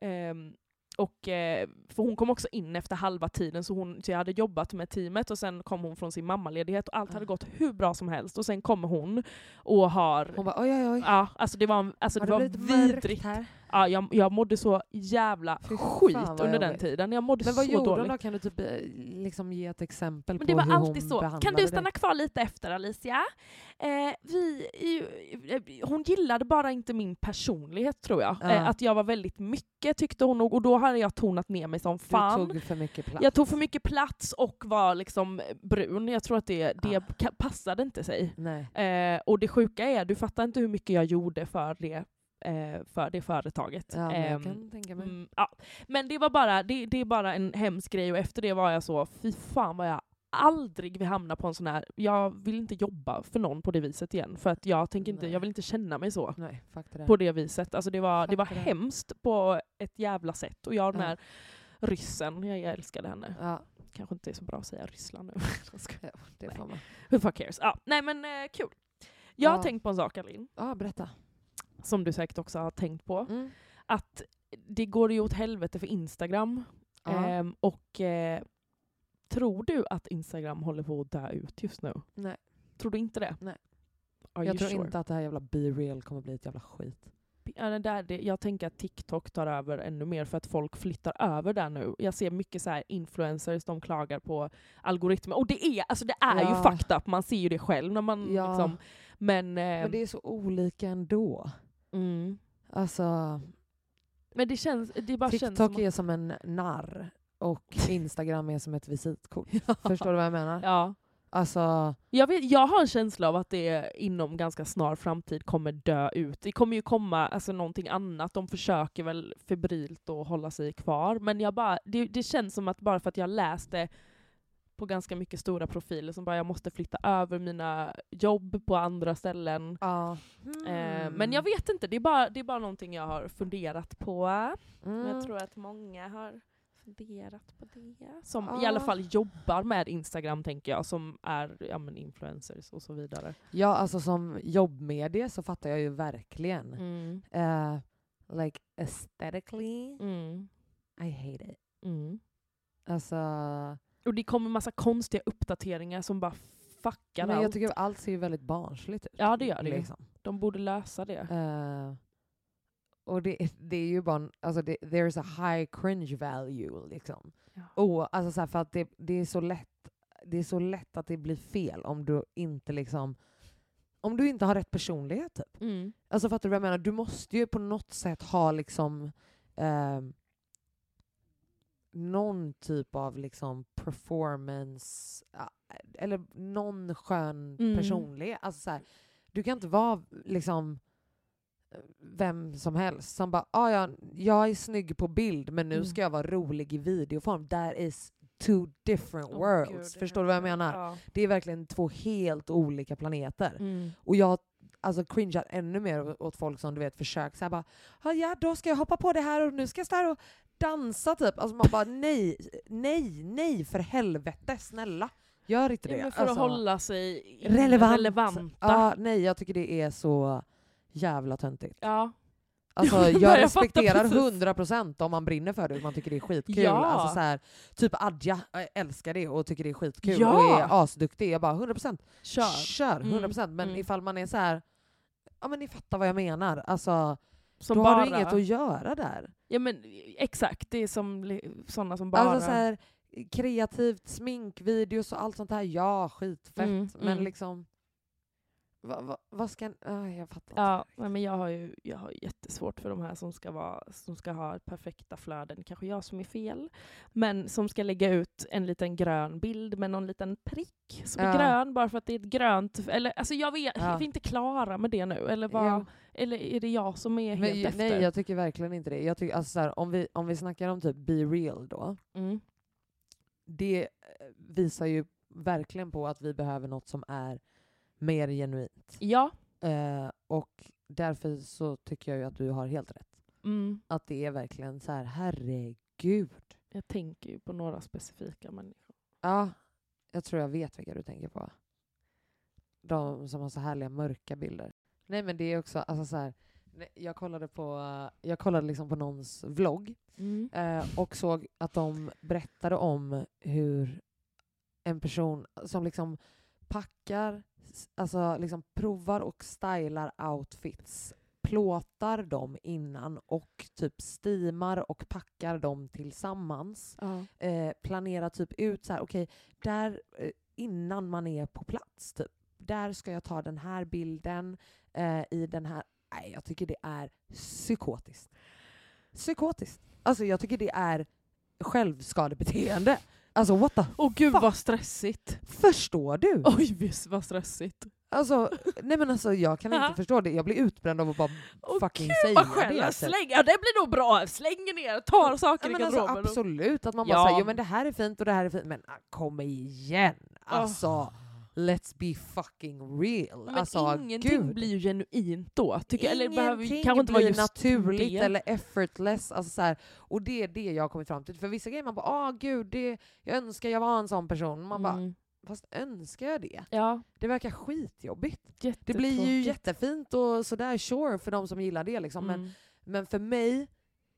Ehm, och, eh, för hon kom också in efter halva tiden, så, hon, så jag hade jobbat med teamet och sen kom hon från sin mammaledighet och allt hade Ja. gått hur bra som helst. Och sen kommer hon och har... Hon bara oj oj oj. Ja, alltså det var, en- alltså det Har var det mörkt vidrigt. här? Ja, jag, jag mådde så jävla Fy skit under den tiden. Jag mådde Men vad så gjorde dåligt. hon då? Kan du typ eh, liksom ge ett exempel Men på det var hur alltid hon så. Kan behandlade du stanna dig? kvar lite efter Alicia? Eh, vi, eh, hon gillade bara inte min personlighet tror jag. Ja. Eh, att jag var väldigt mycket tyckte hon nog och då hade jag tonat ner mig som fan. Du tog för mycket plats. Jag tog för mycket plats och var liksom brun. Jag tror att det, det Ah. passade inte sig. Eh, och det sjuka är, du fattar inte hur mycket jag gjorde för det, eh, för det företaget. Ja, men jag Ehm, kan tänka mig. Mm, ja. Men det var bara, det, det är bara en hemsk grej och efter det var jag så, fy fan vad jag aldrig vill hamna på en sån här, jag vill inte jobba för någon på det viset igen. För att jag tänker inte, Nej. jag vill inte känna mig så. Nej, det. På det viset. Alltså det var, det var det. hemskt på ett jävla sätt. Och jag den Ja. här ryssen, jag, jag älskade henne. Ja, Kanske inte är så bra att säga Ryssland nu. Ja, det får man. Who fuck cares? Ja, nej men eh, kul. Jag har Ja. tänkt på en sak Alin, Ja, berätta. Som du säkert också har tänkt på. Mm. Att det går ju åt helvete för Instagram. Ja. Ehm, och eh, tror du att Instagram håller på att dö ut just nu? Nej. Tror du inte det? Nej. Are Jag tror sure? inte att det här jävla Be Real kommer bli ett jävla skit. Ja, det där, det, jag tänker att TikTok tar över ännu mer för att folk flyttar över där nu. Jag ser mycket så här influencers, de klagar på algoritmer. Och det är, alltså det är ju Ja. fucked up, man ser ju det själv när man Ja. liksom... Men, Men det är så olika ändå. Mm. Alltså, men det känns, det bara känns TikTok som är som en narr och Instagram är som ett visitkort. Förstår du vad jag menar? Ja. Alltså, Jag, vet, jag har en känsla av att det inom ganska snar framtid kommer dö ut. Det kommer ju komma alltså, någonting annat. De försöker väl febrilt att hålla sig kvar. Men jag bara, det, det känns som att bara för att jag läste på ganska mycket stora profiler som bara jag måste flytta över mina jobb på andra ställen. ja. Eh, men jag vet inte, det är, bara, det är bara någonting jag har funderat på. Mm. Men jag tror att många har funderat på det. Som i Ja. alla fall jobbar med Instagram tänker jag, som är ja, men influencers och så vidare. Ja, alltså som jobbmedie så fattar jag ju verkligen. Mm. Eh, like aesthetically, Mm. I hate it. Mm. Alltså, Och det kommer massa konstiga uppdateringar som bara fuckar men allt. jag tycker allt ser väldigt barnsligt ut. Ja, det gör det. Liksom. De borde lösa det. Eh, och det, det är ju bara, alltså det, there's a high cringe value liksom. Ja. Och, alltså så här, för att det, det är så lätt det är så lätt att det blir fel om du inte liksom om du inte har rätt personlighet typ. Mm. Alltså fattar du vad jag menar? Du måste ju på något sätt ha liksom ehm, någon typ av liksom performance, eller någon skön Mm. personlighet. Alltså så här, du kan inte vara liksom eh, vem som helst som bara ah, ja, jag är snygg på bild men nu Mm. ska jag vara rolig i videoform. That is two different Åh, worlds. gud, Förstår du vad jag menar? Ja. Det är verkligen två helt olika planeter. Mm. Och jag alltså cringear ännu mer åt folk som du vet försöker såhär bara "Ah, ja då ska jag hoppa på det här och nu ska jag stå här och dansa typ. Alltså man bara nej, nej, nej för helvete, snälla. Gör inte det. Ja, för alltså, att hålla sig relevant. relevanta. Ja, nej jag tycker det är så jävla töntigt. Ja. Alltså Ja, jag respekterar precis. 100% om man brinner för det och man tycker det är skitkul. Ja. Alltså så här, typ Adja älskar det och tycker det är skitkul Ja. och är asduktig. Jag bara 100% Kör. Kör, 100% men mm. ifall man är så här, ja men ni fattar vad jag menar. Alltså, Som då bara... har du inget att göra där. Ja men exakt, det är som sådana som bara... Alltså så här, kreativt, sminkvideos och allt sånt här, ja skitfett. Mm, men mm. liksom, Va, va, vad ska... ah, jag fattar inte. Ja, nej, men jag har ju jag har jättesvårt för de här som ska, vara, som ska ha perfekta flöden. Kanske jag som är fel. Men som ska lägga ut en liten grön bild med någon liten prick som är Ja. grön bara för att det är ett grönt... Eller, alltså jag vet, Ja. är vi inte klara med det nu? Eller, vad, Jo. eller är det jag som är Men, helt ju- efter? nej, jag tycker verkligen inte det. Jag tycker, alltså, så här, om, vi, om vi snackar om typ be real då, mm. det eh, visar ju verkligen på att vi behöver något som är mer genuint. Ja. Eh, och därför så tycker jag ju att du har helt rätt. Mm. Att det är verkligen så här, herregud. Jag tänker ju på några specifika människor. Ja, jag tror jag vet vilka du tänker på. De som har så härliga mörka bilder. Nej men det är också, alltså så här, jag kollade på, jag kollade liksom på någons vlogg Mm. eh, och såg att de berättade om hur en person som liksom packar, alltså liksom provar och stylar outfits, plåtar dem innan och typ steamar och packar dem tillsammans Ja. eh, planera typ ut så här, okej, där eh, innan man är på plats, typ, där ska jag ta den här bilden eh, i den här... Nej, jag tycker det är psykotiskt. Psykotiskt. Alltså jag tycker det är självskadebeteende. Alltså what the... Åh gud Fuck. vad stressigt. Förstår du? Oj visst vad stressigt. Alltså, nej men alltså jag kan inte förstå det. Jag blir utbränd av att bara Åh, fucking gud, säga vad skönt. det. Släng, ja, det blir nog bra. Slänger ner, tar saker Ja, i alltså, garderoben. och- absolut, att man bara Ja. säger jo men det här är fint och det här är fint, men ah, kom igen! Alltså, let's be fucking real. Men alltså, ingenting gud. blir ju genuint då. Tycker, eller det behöver Ingenting kanske inte blir just naturligt det. eller effortless. Alltså så här, och det är det jag har kommit fram till. För vissa grejer man bara ah gud, det, jag önskar jag var en sån person. Man bara, Mm. fast önskar jag det? Ja, Det verkar skitjobbigt. Det blir ju jättefint och sådär sure för de som gillar det liksom. Men, Mm. men för mig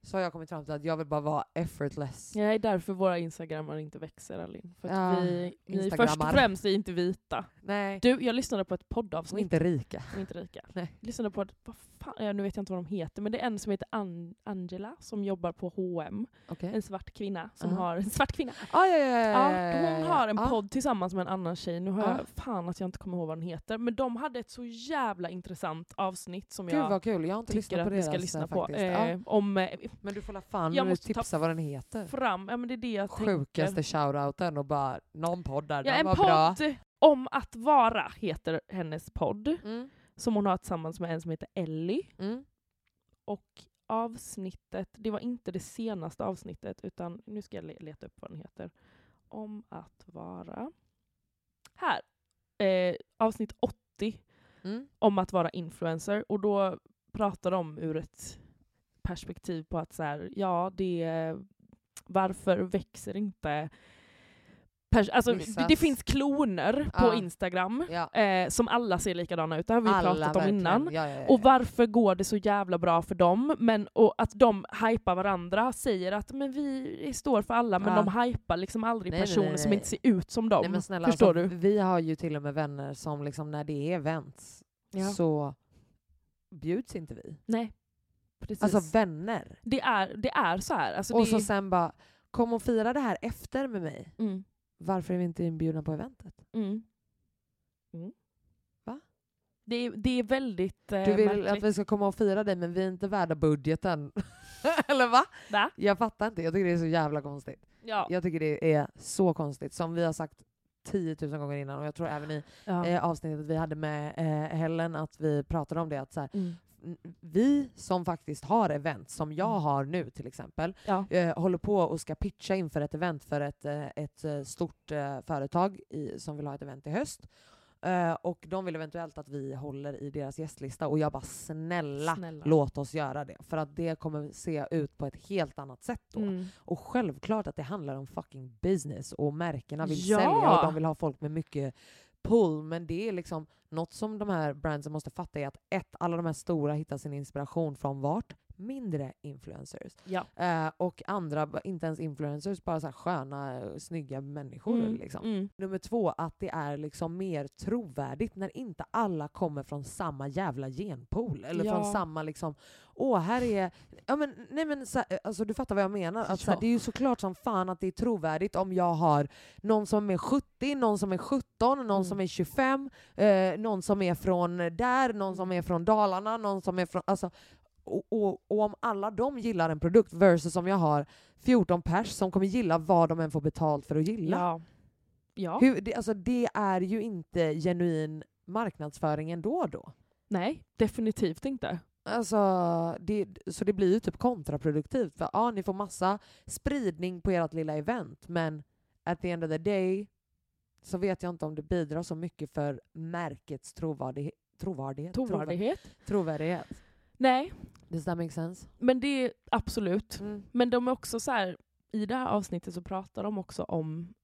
så har jag kommit fram till att jag vill bara vara effortless. Det är därför våra instagrammar inte växer Alin. För att Ja, vi, vi först och främst är inte vita. Nej, Du, jag lyssnade på ett och poddavsnitt. inte rika. och inte rika. Nej. Jag lyssnade på ett, vad fan, ja, nu vet jag inte vad de heter, men det är en som heter An- Angela som jobbar på H&M. Okej. En svart kvinna som Aha. har en svart kvinna. Ah, ja, ja, ja, Ja, hon har en ja. podd tillsammans med en annan tjej. Nu har Ja. jag fan att jag inte kommer ihåg vad den heter. Men de hade ett så jävla intressant avsnitt som Gud jag vad kul, jag har inte tycker att på vi ska lyssna eh, på. faktiskt. Eh, om eh, Men du får la fan jag måste tipsa vad den heter. fram, ja men det är det jag Sjukaste tänker. shoutouten och bara någon podd där, Ja, en var bra. podd om att vara heter hennes podd. Mm. Som hon har tillsammans med en som heter Ellie. Mm. Och avsnittet, det var inte det senaste avsnittet utan nu ska jag le- leta upp vad den heter. Om att vara... Här! Eh, avsnitt 80 Mm. om att vara influencer och då pratar de ur ett perspektiv på att så här, ja, det varför växer inte alltså, det, finns kloner på Ja. Instagram Ja. eh, som alla ser likadana ut, det har vi pratat om verkligen. innan. Ja, Och varför går det så jävla bra för dem? Men, och att de hypar varandra, säger att men vi står för alla, men de hypar liksom aldrig Nej, personer nej, som nej. inte ser ut som dem. Men snälla, Förstår alltså, du? Vi har ju till och med vänner som liksom när det är events så bjuds inte vi. Nej. Precis. Alltså vänner. det, är, det är så här. Alltså, och det, så sen bara, kom och fira det här efter med mig. mm, Varför är vi inte inbjudna på eventet? mm, mm. Va? Det, är- det är väldigt eh, Du vill märkligt. att vi ska komma och fira dig men vi är inte värda budgeten. Eller va? Va? Jag fattar inte, jag tycker det är så jävla konstigt. Ja. Jag tycker det är så konstigt, som vi har sagt 10 000 gånger innan och jag tror även i Ja. eh, avsnittet vi hade med eh, Helen att vi pratade om det att så här, Mm. Vi som faktiskt har event, som jag Mm. har nu till exempel, Ja. eh, håller på och ska pitcha inför ett event för ett, eh, ett eh, stort eh, företag i, som vill ha ett event i höst. Eh, och de vill eventuellt att vi håller i deras gästlista och jag bara snälla, Snälla. låt oss göra det. För att det kommer se ut på ett helt annat sätt då. Mm. Och självklart att det handlar om fucking business och märkena vill Ja! sälja och de vill ha folk med mycket pull. Men det är liksom något som de här brandsen måste fatta är att ett, alla de här stora hittar sin inspiration från vart? Mindre influencers. Ja. Eh, och andra, inte ens influencers, bara så här sköna, snygga människor. Mm. Liksom. Mm. Nummer två, att det är liksom mer trovärdigt när inte alla kommer från samma jävla genpool. Eller Ja. från samma liksom, åh här är... Ja, men, nej men, så, alltså, du fattar vad jag menar. Att, så Ja. det är ju såklart som fan att det är trovärdigt om jag har någon som är 70, någon som är 17, någon Mm. som är 25, eh, eh, någon som är från där, någon som är från Dalarna, någon som är från... Alltså, och, och, och om alla de gillar en produkt versus om jag har 14 pers som kommer gilla vad de än får betalt för att gilla. Ja. Ja. Hur, det, alltså, det är ju inte genuin marknadsföring ändå då. Nej, definitivt inte. Alltså, det, så det blir ju typ kontraproduktivt. För ja, ni får massa spridning på ert lilla event, men at the end of the day så vet jag inte om det bidrar så mycket för märkets trovärdighet. Trovärdighet? Trovärdighet. Trovärdighet. Nej, Does that make sense? men det är absolut. Mm. Men de är också så här, i det här avsnittet så pratar de också om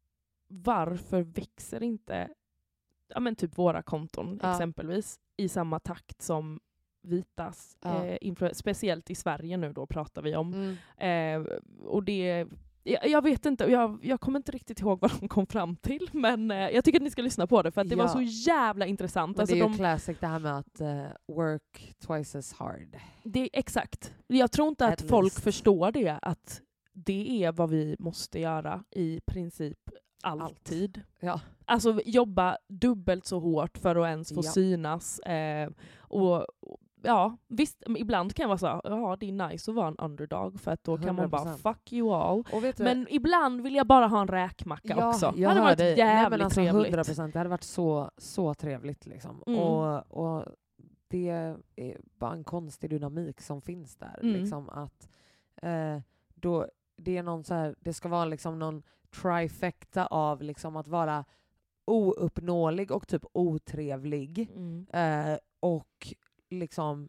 varför växer inte ja, men typ våra konton Ja. exempelvis i samma takt som vitas, Ja. eh, speciellt i Sverige nu då pratar vi om. Mm. Eh, och det, jag, jag vet inte, jag, jag kommer inte riktigt ihåg vad de kom fram till, men eh, jag tycker att ni ska lyssna på det för att det Ja. var så jävla intressant. Men Alltså det är ju de, classic det här med att eh, work twice as hard. det, exakt. Jag tror inte att At folk least. förstår det, att det är vad vi måste göra i princip alltid. Ja. Alltså jobba dubbelt så hårt för att ens få Ja. synas. Eh, och ja, visst, ibland kan jag vara så här, ja det är nice att vara en underdog för att då kan man bara 100%. fuck you all. Men ibland vill jag bara ha en räkmacka ja, också. Jag det hade varit jävligt Nej, alltså, trevligt. 100%, det hade varit så, så trevligt. Liksom. Mm. Och, och det är bara en konstig dynamik som finns där. Mm. Liksom, att, eh, då, det, är någon så här, det ska vara liksom någon trifecta av liksom, att vara ouppnåelig och typ otrevlig. Mm. Eh, och liksom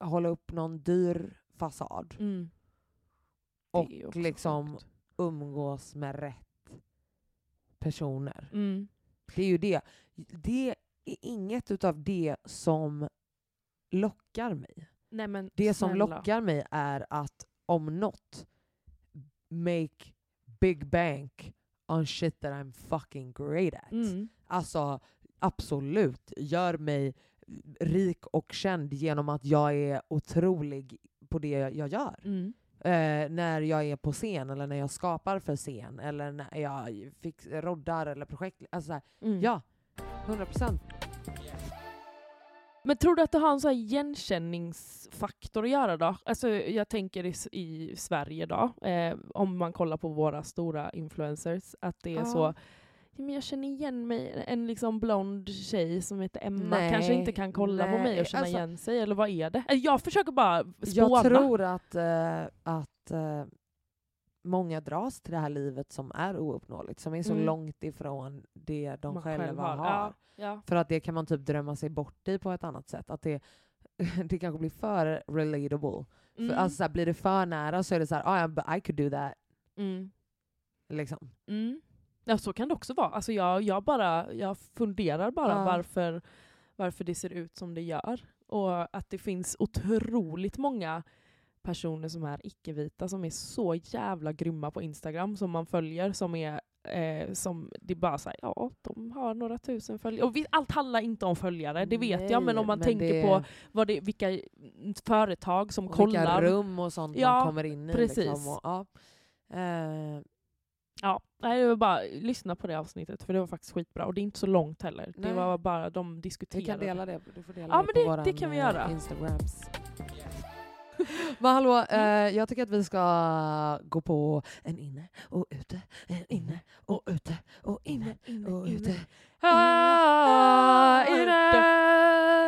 hålla upp någon dyr fasad. Mm. Och liksom sjukt. umgås med rätt personer. Mm. Det är ju det. Det är inget utav det som lockar mig. Nej, men Det som snälla. lockar mig är att om något make big bank on shit that I'm fucking great at. Mm. Alltså absolut, gör mig rik och känd genom att jag är otrolig på det jag gör. Mm. Eh, när jag är på scen eller när jag skapar för scen eller när jag fix, roddar eller projekt. Alltså så här, Mm. Ja, 100 procent. Men tror du att det har en sån igenkänningsfaktor att göra då? Alltså jag tänker i, i Sverige då, eh, om man kollar på våra stora influencers, att det är Ja. så men jag känner igen mig, en liksom blond tjej som heter Emma Nej, kanske inte kan kolla på nej, mig och känna alltså- igen sig, eller vad är det? Jag försöker bara spåna. Jag tror att, eh, att eh, många dras till det här livet som är ouppnåeligt, som är så Mm. långt ifrån det de Man själva själv har. Ja, ja. För att det kan man typ drömma sig bort i på ett annat sätt. Att det, det kanske blir för relatable. Mm. För, alltså, så här, blir det för nära så är det så här, but I could do that. mm. Liksom. Mm. Ja, så kan det också vara. Alltså jag, jag, bara, jag funderar bara Ja. varför, varför det ser ut som det gör. Och att det finns otroligt många personer som är icke-vita som är så jävla grymma på Instagram som man följer som är eh, som det bara såhär, ja de har några tusen följare. Och vi, allt handlar inte om följare, det vet jag, men om man tänker det- på vad det, vilka företag som och kollar. vilka rum och sånt Ja, man kommer in i. precis. Liksom, och, ja. Eh, Ja, nej, det var bara lyssna på det avsnittet för det var faktiskt skitbra och det är inte så långt heller. Nej. Det var bara de vi diskuterade. kan dela det. Du får dela Ja, det men på det- våran, det kan vi eh, göra. Instagrams. Men hallå, eh, Mm. jag tycker att vi ska gå på en inne och ute, en inne och ute och inne och ute. Ah, inne.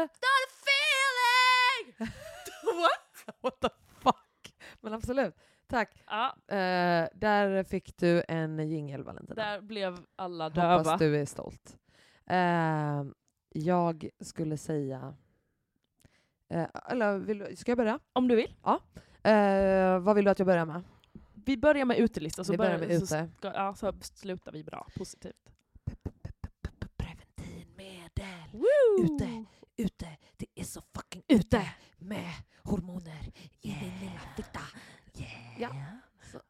Not a feeling! What? What the fuck? Men absolut. Tack. Ja, Eh, där fick du en jingel Valentina. där blev alla döva. Hoppas du är stolt. Eh, jag skulle säga... Eh, eller vill, ska jag börja? Om du vill. Eh, vad vill du att jag börjar med? Vi börjar med utelista så, Vi börjar börjar, med så, ska, ja, så slutar vi bra, positivt. Preventivmedel. Woo! Ute. Ute. Det är så fucking Ute. med hormoner i din lilla fitta. Ja. Så,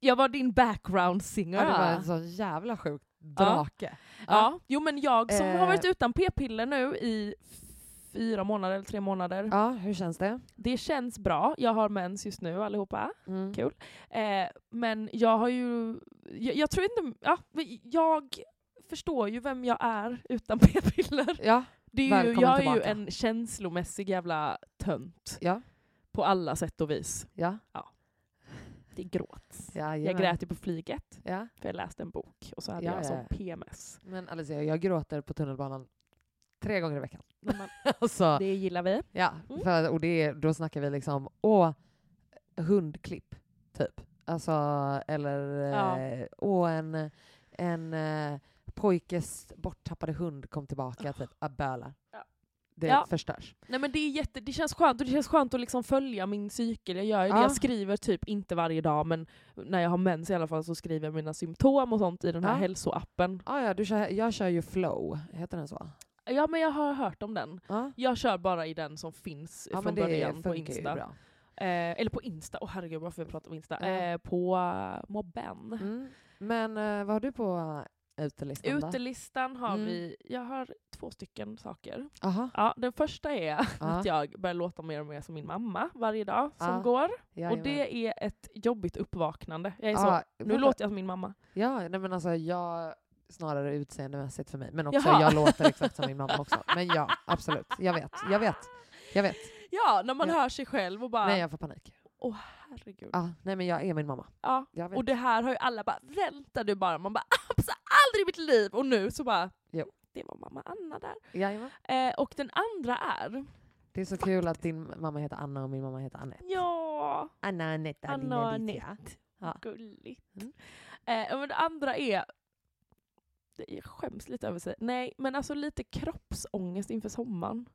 Jag var din background singer. ja, det var en så jävla sjuk drake. Ja, jo men jag som Eh. har varit utan p-piller nu i fyra månader eller tre månader. Ja, hur känns det? Det känns bra. Jag har mens just nu allihopa. Mm. Kul. Eh, men jag har ju... Jag, jag tror inte... Ja, jag förstår ju vem jag är utan p-piller. Ja, Det är ju, jag är ju en känslomässig jävla tönt. ja, På alla sätt och vis. ja. Det gråts. ja Jag grät ju på flyget, Ja. för jag läste en bok och så hade Ja, jag ja, som ja. PMS. Men Alicia, jag gråter på tunnelbanan tre gånger i veckan. Man, alltså, det gillar vi. ja, Mm. för, och det, då snackar vi liksom, åh, hundklipp, typ. Alltså, eller Ja. eh, åh, en, en eh, pojkes borttappade hund kom tillbaka, typ, abölar. Ja. Det Ja. förstörs. Nej men det, är jätte, det känns skönt och det känns skönt att liksom följa min cykel. Jag gör ju det. Ja. Jag skriver typ inte varje dag men när jag har mens i alla fall så skriver jag mina symptom och sånt i den här Ja. hälsoappen. Ah, ja, du kör, jag kör ju flow, heter den så? Ja men jag har hört om den. Ja, Jag kör bara i den som finns ja från det början på Insta. Eh, eller på Insta, åh herregud varför jag pratar om Insta. Ja. Eh, på uh, Mobben. Mm. Men eh, vad har du på utelistan? Utelistan har Mm. vi, jag har två stycken saker. Aha. Ja, den första är Ja. att jag börjar låta mer och mer som min mamma varje dag som Ja. går. Och Jajamän. det är ett jobbigt uppvaknande. Jag är så, Ja, nu vadå? låter jag som min mamma. Ja, nej men alltså jag snarare utseendemässigt för mig. Men också Jaha. jag låter exakt som min mamma också. Men ja, absolut. Jag vet, jag vet, jag vet. Ja, när man Ja. hör sig själv och bara, Nej, jag får panik. Åh herregud. Ja, nej men jag är min mamma. Ja. Och det här har ju alla bara, vänta du bara. Man bara, "Abs- aldrig i mitt liv! Och nu så bara, Jo. det var mamma Anna där. Jajamän. Eh, och den andra är, Det är så kul att din mamma heter Anna och min mamma heter Anette. ja, Anna, Anette, Anna. Anette. Ja. Gulligt. Mm. Eh, men det andra är, jag skäms lite över sig. Nej, men alltså lite kroppsångest inför sommaren.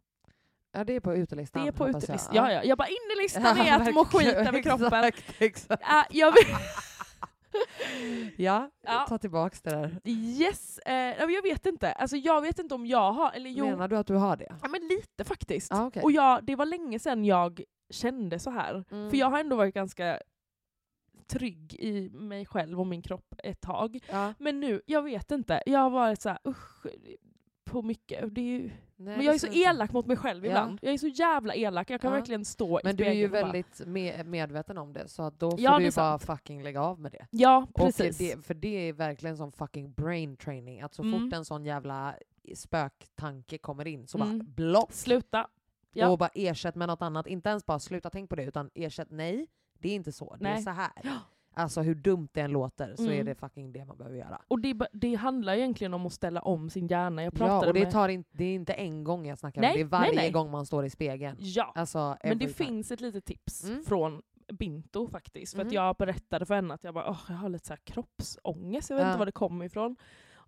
Ja, det är på utelistan. Det är på utelistan. jag. Ja, ja. Jag bara, in i listan är att må skit över kroppen. Exakt, exakt. Jag vill, Ja, Ja. ta tillbaks det där. yes, eh, jag vet inte. Alltså, jag vet inte om jag har, eller jo, Menar du att du har det? ja, men lite faktiskt. Ah, okej. Och jag, det var länge sedan jag kände så här. Mm. För jag har ändå varit ganska trygg i mig själv och min kropp ett tag. Ja. Men nu, jag vet inte. Jag har varit så här, usch, på mycket. Det är ju, Nej, men jag är så elak mot mig själv Ja. ibland. Jag är så jävla elak. Jag kan Ja. verkligen stå Men i du är ju spegeln och bara, väldigt me- medveten om det, så att då får Ja, du bara fucking lägga av med det. Ja, precis. det, för det är verkligen som fucking brain training, att så Mm. fort en sån jävla spöktanke kommer in så Mm. bara block! Sluta. Ja. Och bara ersätt med något annat. Inte ens bara sluta tänk på det, utan ersätt nej, det är inte så, det är så här. Alltså hur dumt det än låter så är Mm. det fucking det man behöver göra. Och det, det handlar egentligen om att ställa om sin hjärna. Jag pratade Ja, och det, med... tar in, det är inte en gång jag snackar Nej, om, det är nej, varje nej. gång man står i spegeln. Ja, Alltså, men det time. finns ett litet tips Mm. från Binto faktiskt. För att Mhm. jag berättade för henne att jag, bara, "Åh, jag har lite så här kroppsångest, jag vet Ja. inte var det kommer ifrån.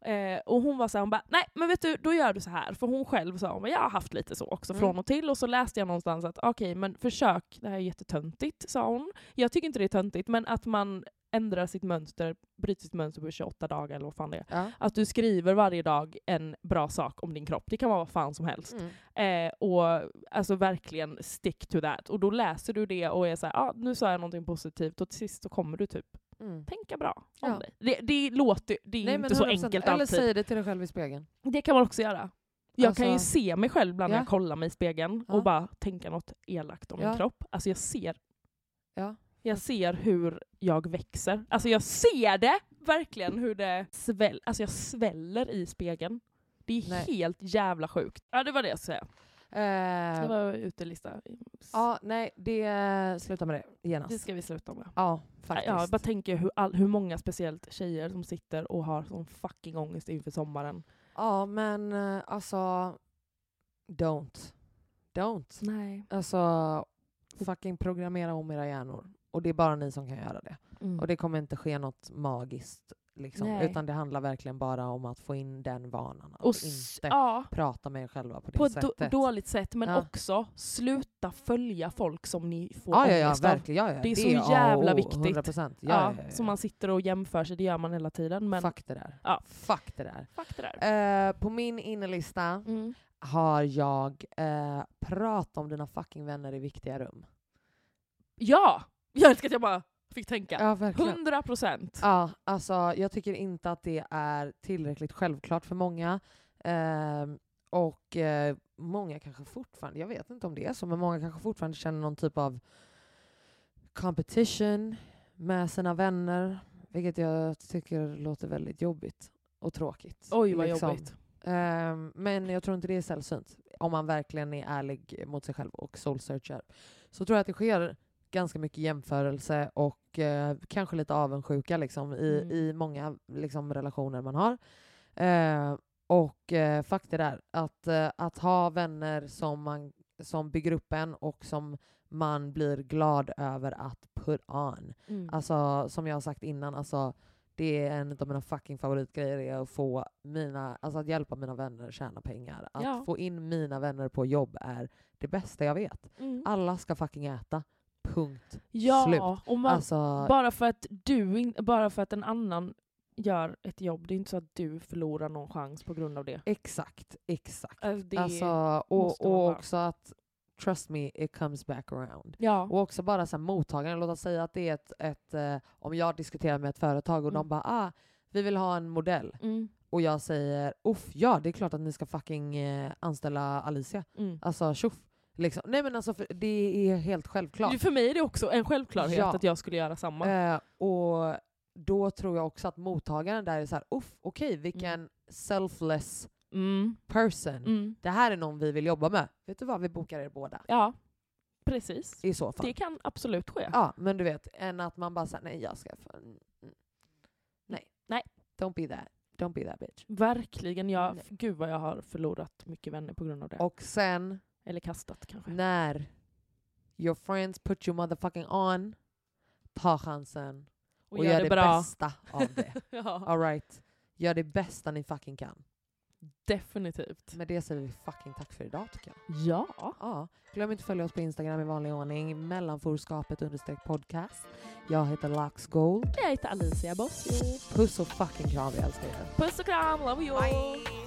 Eh, och hon var så här, hon bara, nej men vet du, då gör du så här. För hon själv sa, men jag har haft lite så också Mm. från och till. Och så läste jag någonstans att okej, men försök, det här är jättetöntigt, sa hon. Jag tycker inte det är töntigt, men att man ändrar sitt mönster, bryter sitt mönster på 28 dagar eller vad fan det är. Ja. Att du skriver varje dag en bra sak om din kropp. Det kan vara vad fan som helst. Mm. Eh, och alltså verkligen stick to that. Och då läser du det och är såhär, ah, nu sa jag någonting positivt och till sist så kommer du typ Mm. tänka bra om Ja. dig. Det, det låter, det är Nej, inte så 100%. enkelt Eller alltid. säg det till dig själv i spegeln. Det kan man också göra. Jag kan ju Alltså- se mig själv ibland när Ja. jag kollar mig i spegeln Ja. och bara tänka något elakt om min kropp. Alltså jag ser Ja. jag ser hur jag växer. Alltså jag ser det verkligen hur det sväller. Alltså jag sväller i spegeln. Det är Nej. helt jävla sjukt. Ja det var det jag skulle säga. Eh, Det var utelista. Ja, nej, det sluta med det genast. Det ska vi sluta med. Ja, faktiskt. Ja, jag bara tänker hur, all, hur många speciellt tjejer som sitter och har sån fucking ångest inför sommaren. Ja, men eh, alltså... Don't. Don't. Nej. Alltså, fucking programmera om era hjärnor. Och det är bara ni som kan göra det. Mm. Och det kommer inte ske något magiskt. Liksom. Utan det handlar verkligen bara om att få in den vanan. Att och inte ja, prata med er själva på det på ett då, sättet. dåligt sätt, men Ja. också sluta följa folk som ni får ja, ja, ja, verkligen. Ja, ja. Det är så A och jävla viktigt. 100 procent. Ja, Ja. Så man sitter och jämför sig, det gör man hela tiden. Men Fuck det där. Ja. Fuck det där. fuck det där. Eh, på min innelista Mm. har jag eh, pratat om dina fucking vänner i viktiga rum. Ja! Jag älskar att jag bara fick tänka. Ja, verkligen. 100 procent. Ja, alltså jag tycker inte att det är tillräckligt självklart för många. Ehm, och eh, många kanske fortfarande, jag vet inte om det är så, men många kanske fortfarande känner någon typ av competition med sina vänner, vilket jag tycker låter väldigt jobbigt. och tråkigt. Oj vad liksom. jobbigt. Ehm, men jag tror inte det är sällsynt. Om man verkligen är ärlig mot sig själv och soul-searchar. Så tror jag att det sker ganska mycket jämförelse och eh, kanske lite avundsjuka liksom, i, Mm. i många liksom, relationer man har. Eh, och eh, faktum är att, eh, att ha vänner som, man, som bygger upp en och som man blir glad över att put on. Mm. Alltså som jag har sagt innan, alltså, det är en av mina fucking favoritgrejer är att få mina, alltså att hjälpa mina vänner tjäna pengar. Att Ja. få in mina vänner på jobb är det bästa jag vet. Mm. Alla ska fucking äta. Punkt. Ja, Slut. och man, Alltså, bara, för att du, bara för att en annan gör ett jobb, det är inte så att du förlorar någon chans på grund av det. exakt, exakt. Alltså, det Alltså, och, och också att trust me, it comes back around. ja. Och också bara så här, mottagaren, låt oss säga att det är ett, ett eh, om jag diskuterar med ett företag och de Mm. bara ah, vi vill ha en modell. Mm. Och jag säger uff, ja det är klart att ni ska fucking eh, anställa Alicia. Mm. Alltså tjoff. Liksom. Nej men alltså det är helt självklart. För mig är det också en självklarhet Ja. att jag skulle göra samma. Eh, och då tror jag också att mottagaren där är så här, uff, okej vilken selfless Mm. person. Mm. Det här är någon vi vill jobba med. Vet du vad, vi bokar er båda. Ja, precis. I så fall. Det kan absolut ske. Ja, men du vet, än att man bara säger nej jag ska... Mm, mm. nej. Nej. Don't be that. Don't be that bitch. Verkligen. Jag, Nej. gud vad jag har förlorat mycket vänner på grund av det. Och sen Eller kastat kanske. när your friends put you motherfucking on, ta chansen och, gör det, bra. bästa av det. ja, All right. Gör det bästa ni fucking kan. definitivt. Med det säger vi fucking tack för idag tycker jag. Ja. Ja, glöm inte att följa oss på Instagram i vanlig ordning, mellanforskapet understreck podcast. Jag heter Lax Gold. Jag heter Alicia Bossio. Puss och fucking kram, vi älskar er. Puss och kram, love you all.